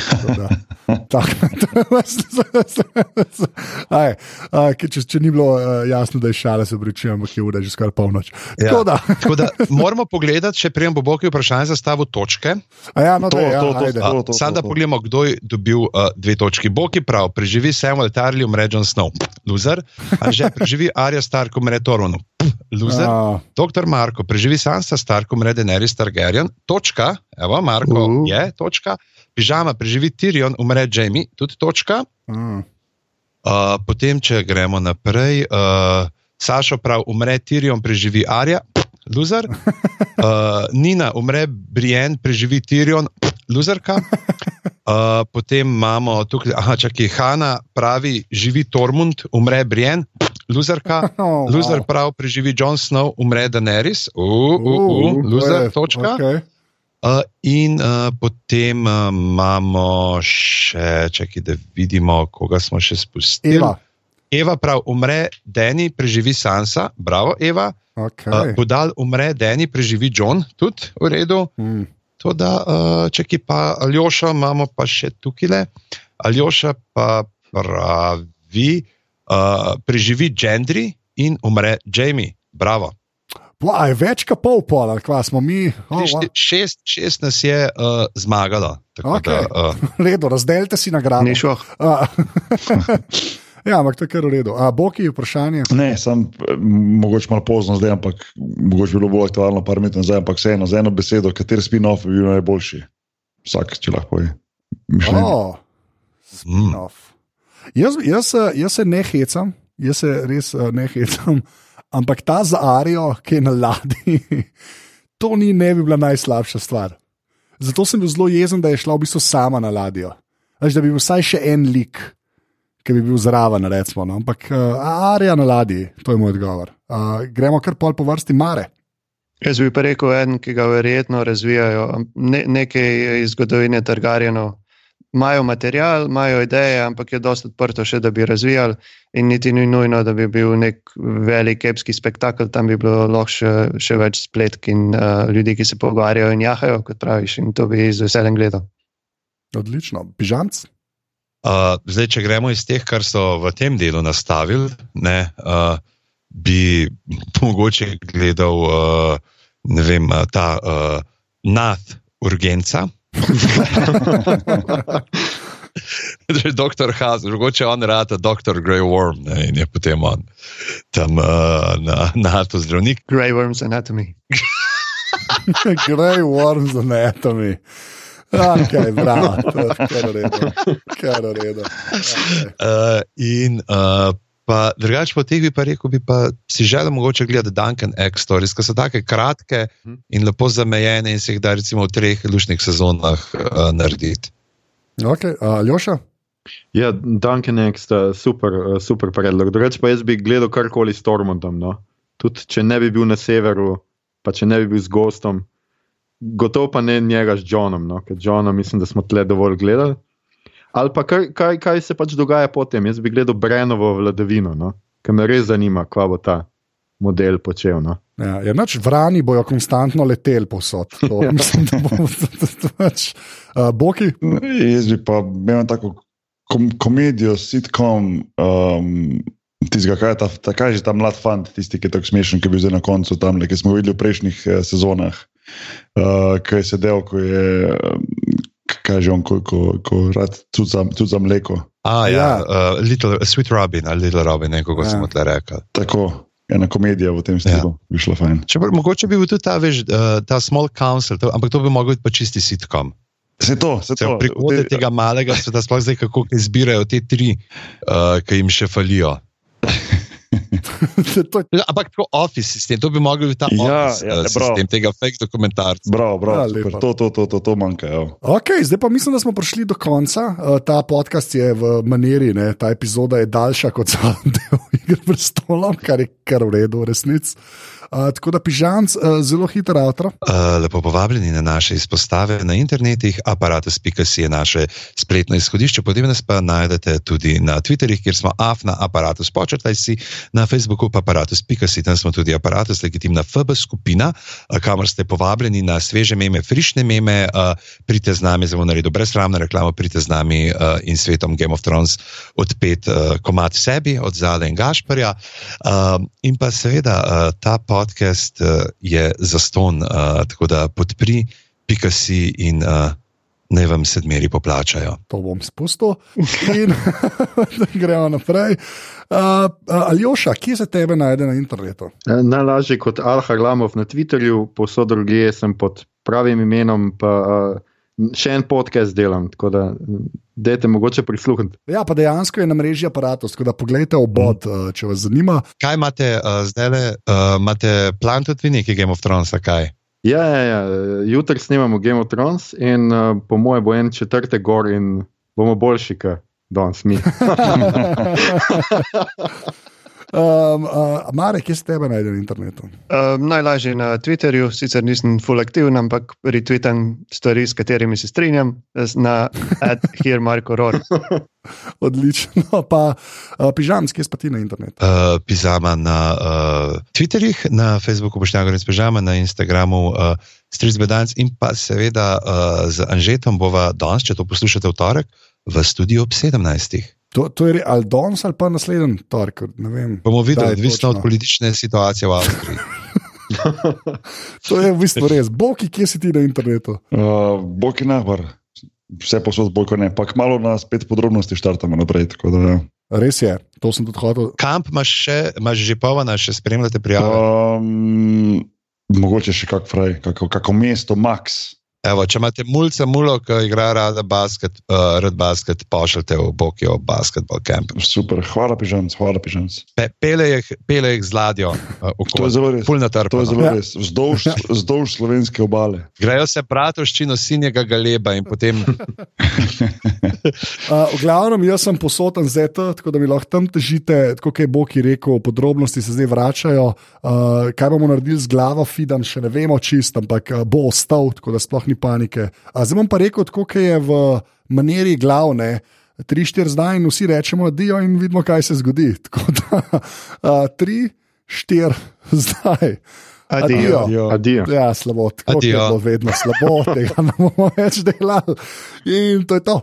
Speaker 2: Aj, uh, če, če ni bilo uh, jasno, da je šala, se pričujem, ampak je ura že skoraj polnoč.
Speaker 3: Ja. Tako da. tako da moramo pogledati, če prijem bo Boki vprašanje zastavil točke.
Speaker 2: Ja, no,
Speaker 4: To,
Speaker 2: daj, ja,
Speaker 4: to, to,
Speaker 2: ajde.
Speaker 4: to, to,
Speaker 3: Sam da
Speaker 4: to.
Speaker 3: pogledamo, kdo je dobil uh, dve točki. Boki prav, preživi Samuel Tarly, umre John Snow, loser. A že preživi Arya Stark, umre Torunu, loser.
Speaker 2: A,
Speaker 3: Doktor Marko, preživi Sansa Stark, umre Daenerys Targaryen, točka, evo, Marko
Speaker 2: Uh.
Speaker 3: uh. je, točka. Pižama, preživi Tyrion, umre Jamie, tudi točka.
Speaker 2: a,
Speaker 3: Uh, potem, če gremo naprej, uh, Sašo prav, umre Tyrion, preživi Arja, loser. Uh, Nina, umre Brienne, preživi Tyrion, loserka. Uh, potem imamo tukaj, aha, čakaj, Hanna pravi, živi Tormund, umre Brienne, loserka.
Speaker 2: Oh,
Speaker 3: Loser
Speaker 2: wow.
Speaker 3: prav, preživi Jon Snow, umre Daenerys, uh, uh, uh,
Speaker 2: Uh, to je-
Speaker 3: točka.
Speaker 2: okej.
Speaker 3: Uh, in uh, potem uh, imamo še, čakaj, da vidimo, koga smo še spustili.
Speaker 2: Eva.
Speaker 3: Eva prav, umre Dani, preživi Sansa, bravo, Eva. Uh,
Speaker 2: Okay.
Speaker 3: Budal umre Dani, preživi John, tudi v redu.
Speaker 2: Mm.
Speaker 3: To da, uh, čakaj pa Aljoša, imamo pa še tukaj le. Aljoša pa pravi, uh, preživi Gendry in umre Jamie, bravo.
Speaker 2: Pla, je več kot pol pol, ali kva smo mi. Oh, wow.
Speaker 3: šest, šest nas je uh, zmagalo. tako
Speaker 2: Okej.
Speaker 3: Da, uh,
Speaker 2: Redo, razdelite si nagrado.
Speaker 1: Ni šlo.
Speaker 2: A, ja, ampak to je kar v redu. A, Boki, vprašanje.
Speaker 4: Ne, sem mogoče malo pozno zdaj, ampak mogoče bi bilo bolj aktualno par minut nazaj, ampak vseeno z eno besedo, kateri spin-off bi bil najboljši. Vsak, če lahko je. Mišljenje.
Speaker 2: Oh, spin-off. Jaz, jaz, se- jaz se ne hecam, jaz se res eh, ne hecam, ampak ta za Arijo, ki je na ladji, to ni ne bi bila najslabša stvar. Zato sem bil zelo jezen, da je šla v bistvu sama na ladjo. Veš, da bi bil vsaj še en lik, ki bi bil zraven, recimo. No? Ampak uh, Arija na ladji, to je moj odgovor. Uh, gremo kar pol po vrsti Mare.
Speaker 1: Jaz bi pa rekel, en, ki ga verjetno razvijajo, ne, nekaj iz zgodovine Targaryenov. Imajo material, imajo ideje, ampak je dosta odprto še, da bi razvijali. In niti ni nujno, da bi bil nek velik epski spektakel, tam bi bilo lahko še, še več spletk in uh, ljudi, ki se pogovarjajo in jahajo, kot praviš. In to bi z veseljem gledal.
Speaker 2: Odlično. Pižamc.
Speaker 3: Uh, zdaj, če gremo iz teh, kar so v tem delu nastavili, ne, uh, bi mogoče gledal uh, vem, uh, ta uh, nath urgenca. Že doktor Haas, mogoče on rata doktor Grey Worm ne, in je potem on tam uh, na, na to zdravnik.
Speaker 1: Grey Worms Anatomy.
Speaker 2: Grey Worms Anatomy. Okay, bravo, to je kar v redu. Kar v redu. Okay.
Speaker 3: Uh, in uh, pa drugače po teh bi pa rekel, bi pa si želel mogoče gledati Duncan X Stories, ki so tako kratke in lepo zamejene in se jih da recimo v treh lušnih sezonah uh, narediti.
Speaker 2: Okay, uh, Ljoša?
Speaker 5: Ja, Duncan X, ta super, eh, super predlog. Drugače pa jaz bi gledal karkoli s Tormundom. No? Tudi če ne bi bil na severu, pa če ne bi bil z gostom, gotovo pa ne njega s Johnom, no? ker Johna mislim, da smo tle dovolj gledali. Ali pa kaj, kaj, kaj se pač dogaja potem. Jaz bi gledal Brenovo vladavino, no? ker me res zanima, kva bo ta model počel. No?
Speaker 2: Ja, ja, nač vrani bojo konstantno leteli posod. To, mislim, da bo pač. Uh, Boki?
Speaker 4: Jaz bi pa imel tako kom komedijo, sitcom, um, tistega, kaj je ta, ta, kaj je ta mlad fant, tisti, ki je tako smešen, ki je bil zdaj na koncu tam, ki smo videli v prejšnjih eh, sezonah, uh, ki je sedel, ko je, um, kaj že on, ko, ko, ko rad tudi za, tudi za mleko.
Speaker 3: A, ja,
Speaker 2: Ja.
Speaker 3: uh, little, Sweet Robin ali Little Robin, neko
Speaker 2: Ja.
Speaker 3: ja. sem tle rekel.
Speaker 4: Tako, ena komedija v tem stilu, ja. bi šlo fajn.
Speaker 3: Če, pa- mogoče bi bil tudi ta, veš, uh, ta Small Council, to, ampak to bi mogel biti pa čisti sitcom.
Speaker 4: Se to, se
Speaker 3: Se
Speaker 4: to.
Speaker 3: prihode
Speaker 4: Te-
Speaker 3: tega malega sveta, sploh zdaj, kako izbirajo te tri, uh, ki jim še falijo.
Speaker 2: to je
Speaker 3: Ampak tako office sistem, to bi mogel biti ta
Speaker 4: Ja,
Speaker 3: office
Speaker 4: ja,
Speaker 3: uh,
Speaker 4: prav.
Speaker 3: sistem tega fake dokumentarca.
Speaker 4: Bravo, bravo,
Speaker 2: Ja,
Speaker 4: ja,
Speaker 2: lepo.
Speaker 4: to, to, to, to, to manjka. Ja.
Speaker 2: Ok, zdaj pa mislim, da smo prišli do konca. Uh, ta podcast je v maniri, ne? ta epizoda je daljša kot zadnji del Igre prestolov, kar je kar v redu, resnici. Uh, tako da pižamc, uh, zelo hiter avtor.
Speaker 3: Uh, lepo povabljeni na naše izpostave na internetih, aparatus.si je naše spletno izhodišče, potem nas pa najdete tudi na Twitterih, kjer smo afna aparatus počrtaj si, na Facebooku pa aparatus.si, tam smo tudi aparatus, legitimna FB skupina, uh, kamor ste povabljeni na sveže meme, frišne meme, uh, pridite z nami, zelo naredil brezsramno reklamo, pridite z nami uh, in svetom Game of Thrones odpet uh, komat sebi od Zale in Gašparja. Uh, in pa seveda uh, ta podcast uh, je zaston, uh, tako da podpri, pika si in uh, naj vam sedmeri poplačajo.
Speaker 2: To bom spustil in gremo naprej. Uh, Aljoša, kje se tebe najde na internetu?
Speaker 5: Eh, Najlažje kot Al-Harlamov na Twitterju, posod drugje sem pod pravim imenom, pa uh, še en podcast delam, tako da mm, dajte mogoče prisluhniti.
Speaker 2: Ja, pa dejansko je na mreži aparatus, tako da pogledajte obod, uh, če vas zanima.
Speaker 3: Kaj imate uh, zdaj? Uh, imate plan tudi vi neki Game of Thrones, kaj?
Speaker 5: Ja, ja, ja. jutri snemamo Game of Thrones in uh, po mojem bo en četrtek gor in bomo boljši, kot danes mi.
Speaker 2: Um, uh, Marek, kje se tebe najde na internetu?
Speaker 1: Uh, najlažje na Twitterju, sicer nisem full aktiven, ampak retweetam stvari, s katerimi se strinjam, na adhermarkoror.
Speaker 2: Odlično. Pa uh, pižam, kje si pa ti na internetu?
Speaker 3: Uh, Pizama na uh, Twitterjih, na Facebooku Bošnjago in Spežama, na Instagramu uh, Strizbedanc in pa seveda uh, z Anžetom bova danes, če to poslušate v torek, v studiu ob 17.
Speaker 2: To, to je ali danes ali pa naslednji torek.
Speaker 3: Bomo videli, odvisno od politične situacije v Avstriji.
Speaker 2: To je v bistvu res. Boki, kje si ti na internetu?
Speaker 4: Uh, je nahvar, vse posod bolj kot ne. Pa malo na spet podrobnosti štartamo naprej. tako Da, ja.
Speaker 2: Res je, to sem tudi hotel.
Speaker 3: Kamp imaš, še, imaš že povana, še spremljate prijave.
Speaker 4: um, mogoče še kak fraj, kako, kako mesto, Max.
Speaker 3: Evo, če imate mulce, mulo, ki igra rada basket, uh, rad basket, pošljite v Bokijo basketball camp.
Speaker 4: Super, hvala pižamc, hvala pižamc.
Speaker 3: Pe, pele, jih, pele jih z ladjo, uh,
Speaker 4: To je zelo res.
Speaker 3: Pulna
Speaker 4: To je zelo
Speaker 2: Ja.
Speaker 4: res. Vzdolž, vzdolž slovenske obale.
Speaker 3: Grejo se bratovščino sinjega galeba in potem
Speaker 2: Uh, v glavnem, jaz sem posoten ZT, tako da mi lahko tam težite, tako kot je Boki rekel, podrobnosti se zdaj vračajo. Uh, kaj bomo naredili z glavo, Fidan, še ne vemo čist, ampak uh, bo ostal, tako da sploh ni panike. Uh, zdaj bom pa rekel, tako kot je v maniri glavne. Tri, štiri zdaj in vsi rečemo, adijo in vidimo, kaj se zgodi. Tako da, uh, tri, štiri zdaj.
Speaker 1: Adijo.
Speaker 2: Adijo.
Speaker 5: Adijo.
Speaker 2: Ja, slabo, tako je
Speaker 3: Adijo.
Speaker 2: bilo vedno slabo, tega ne bomo več delali. In to je to.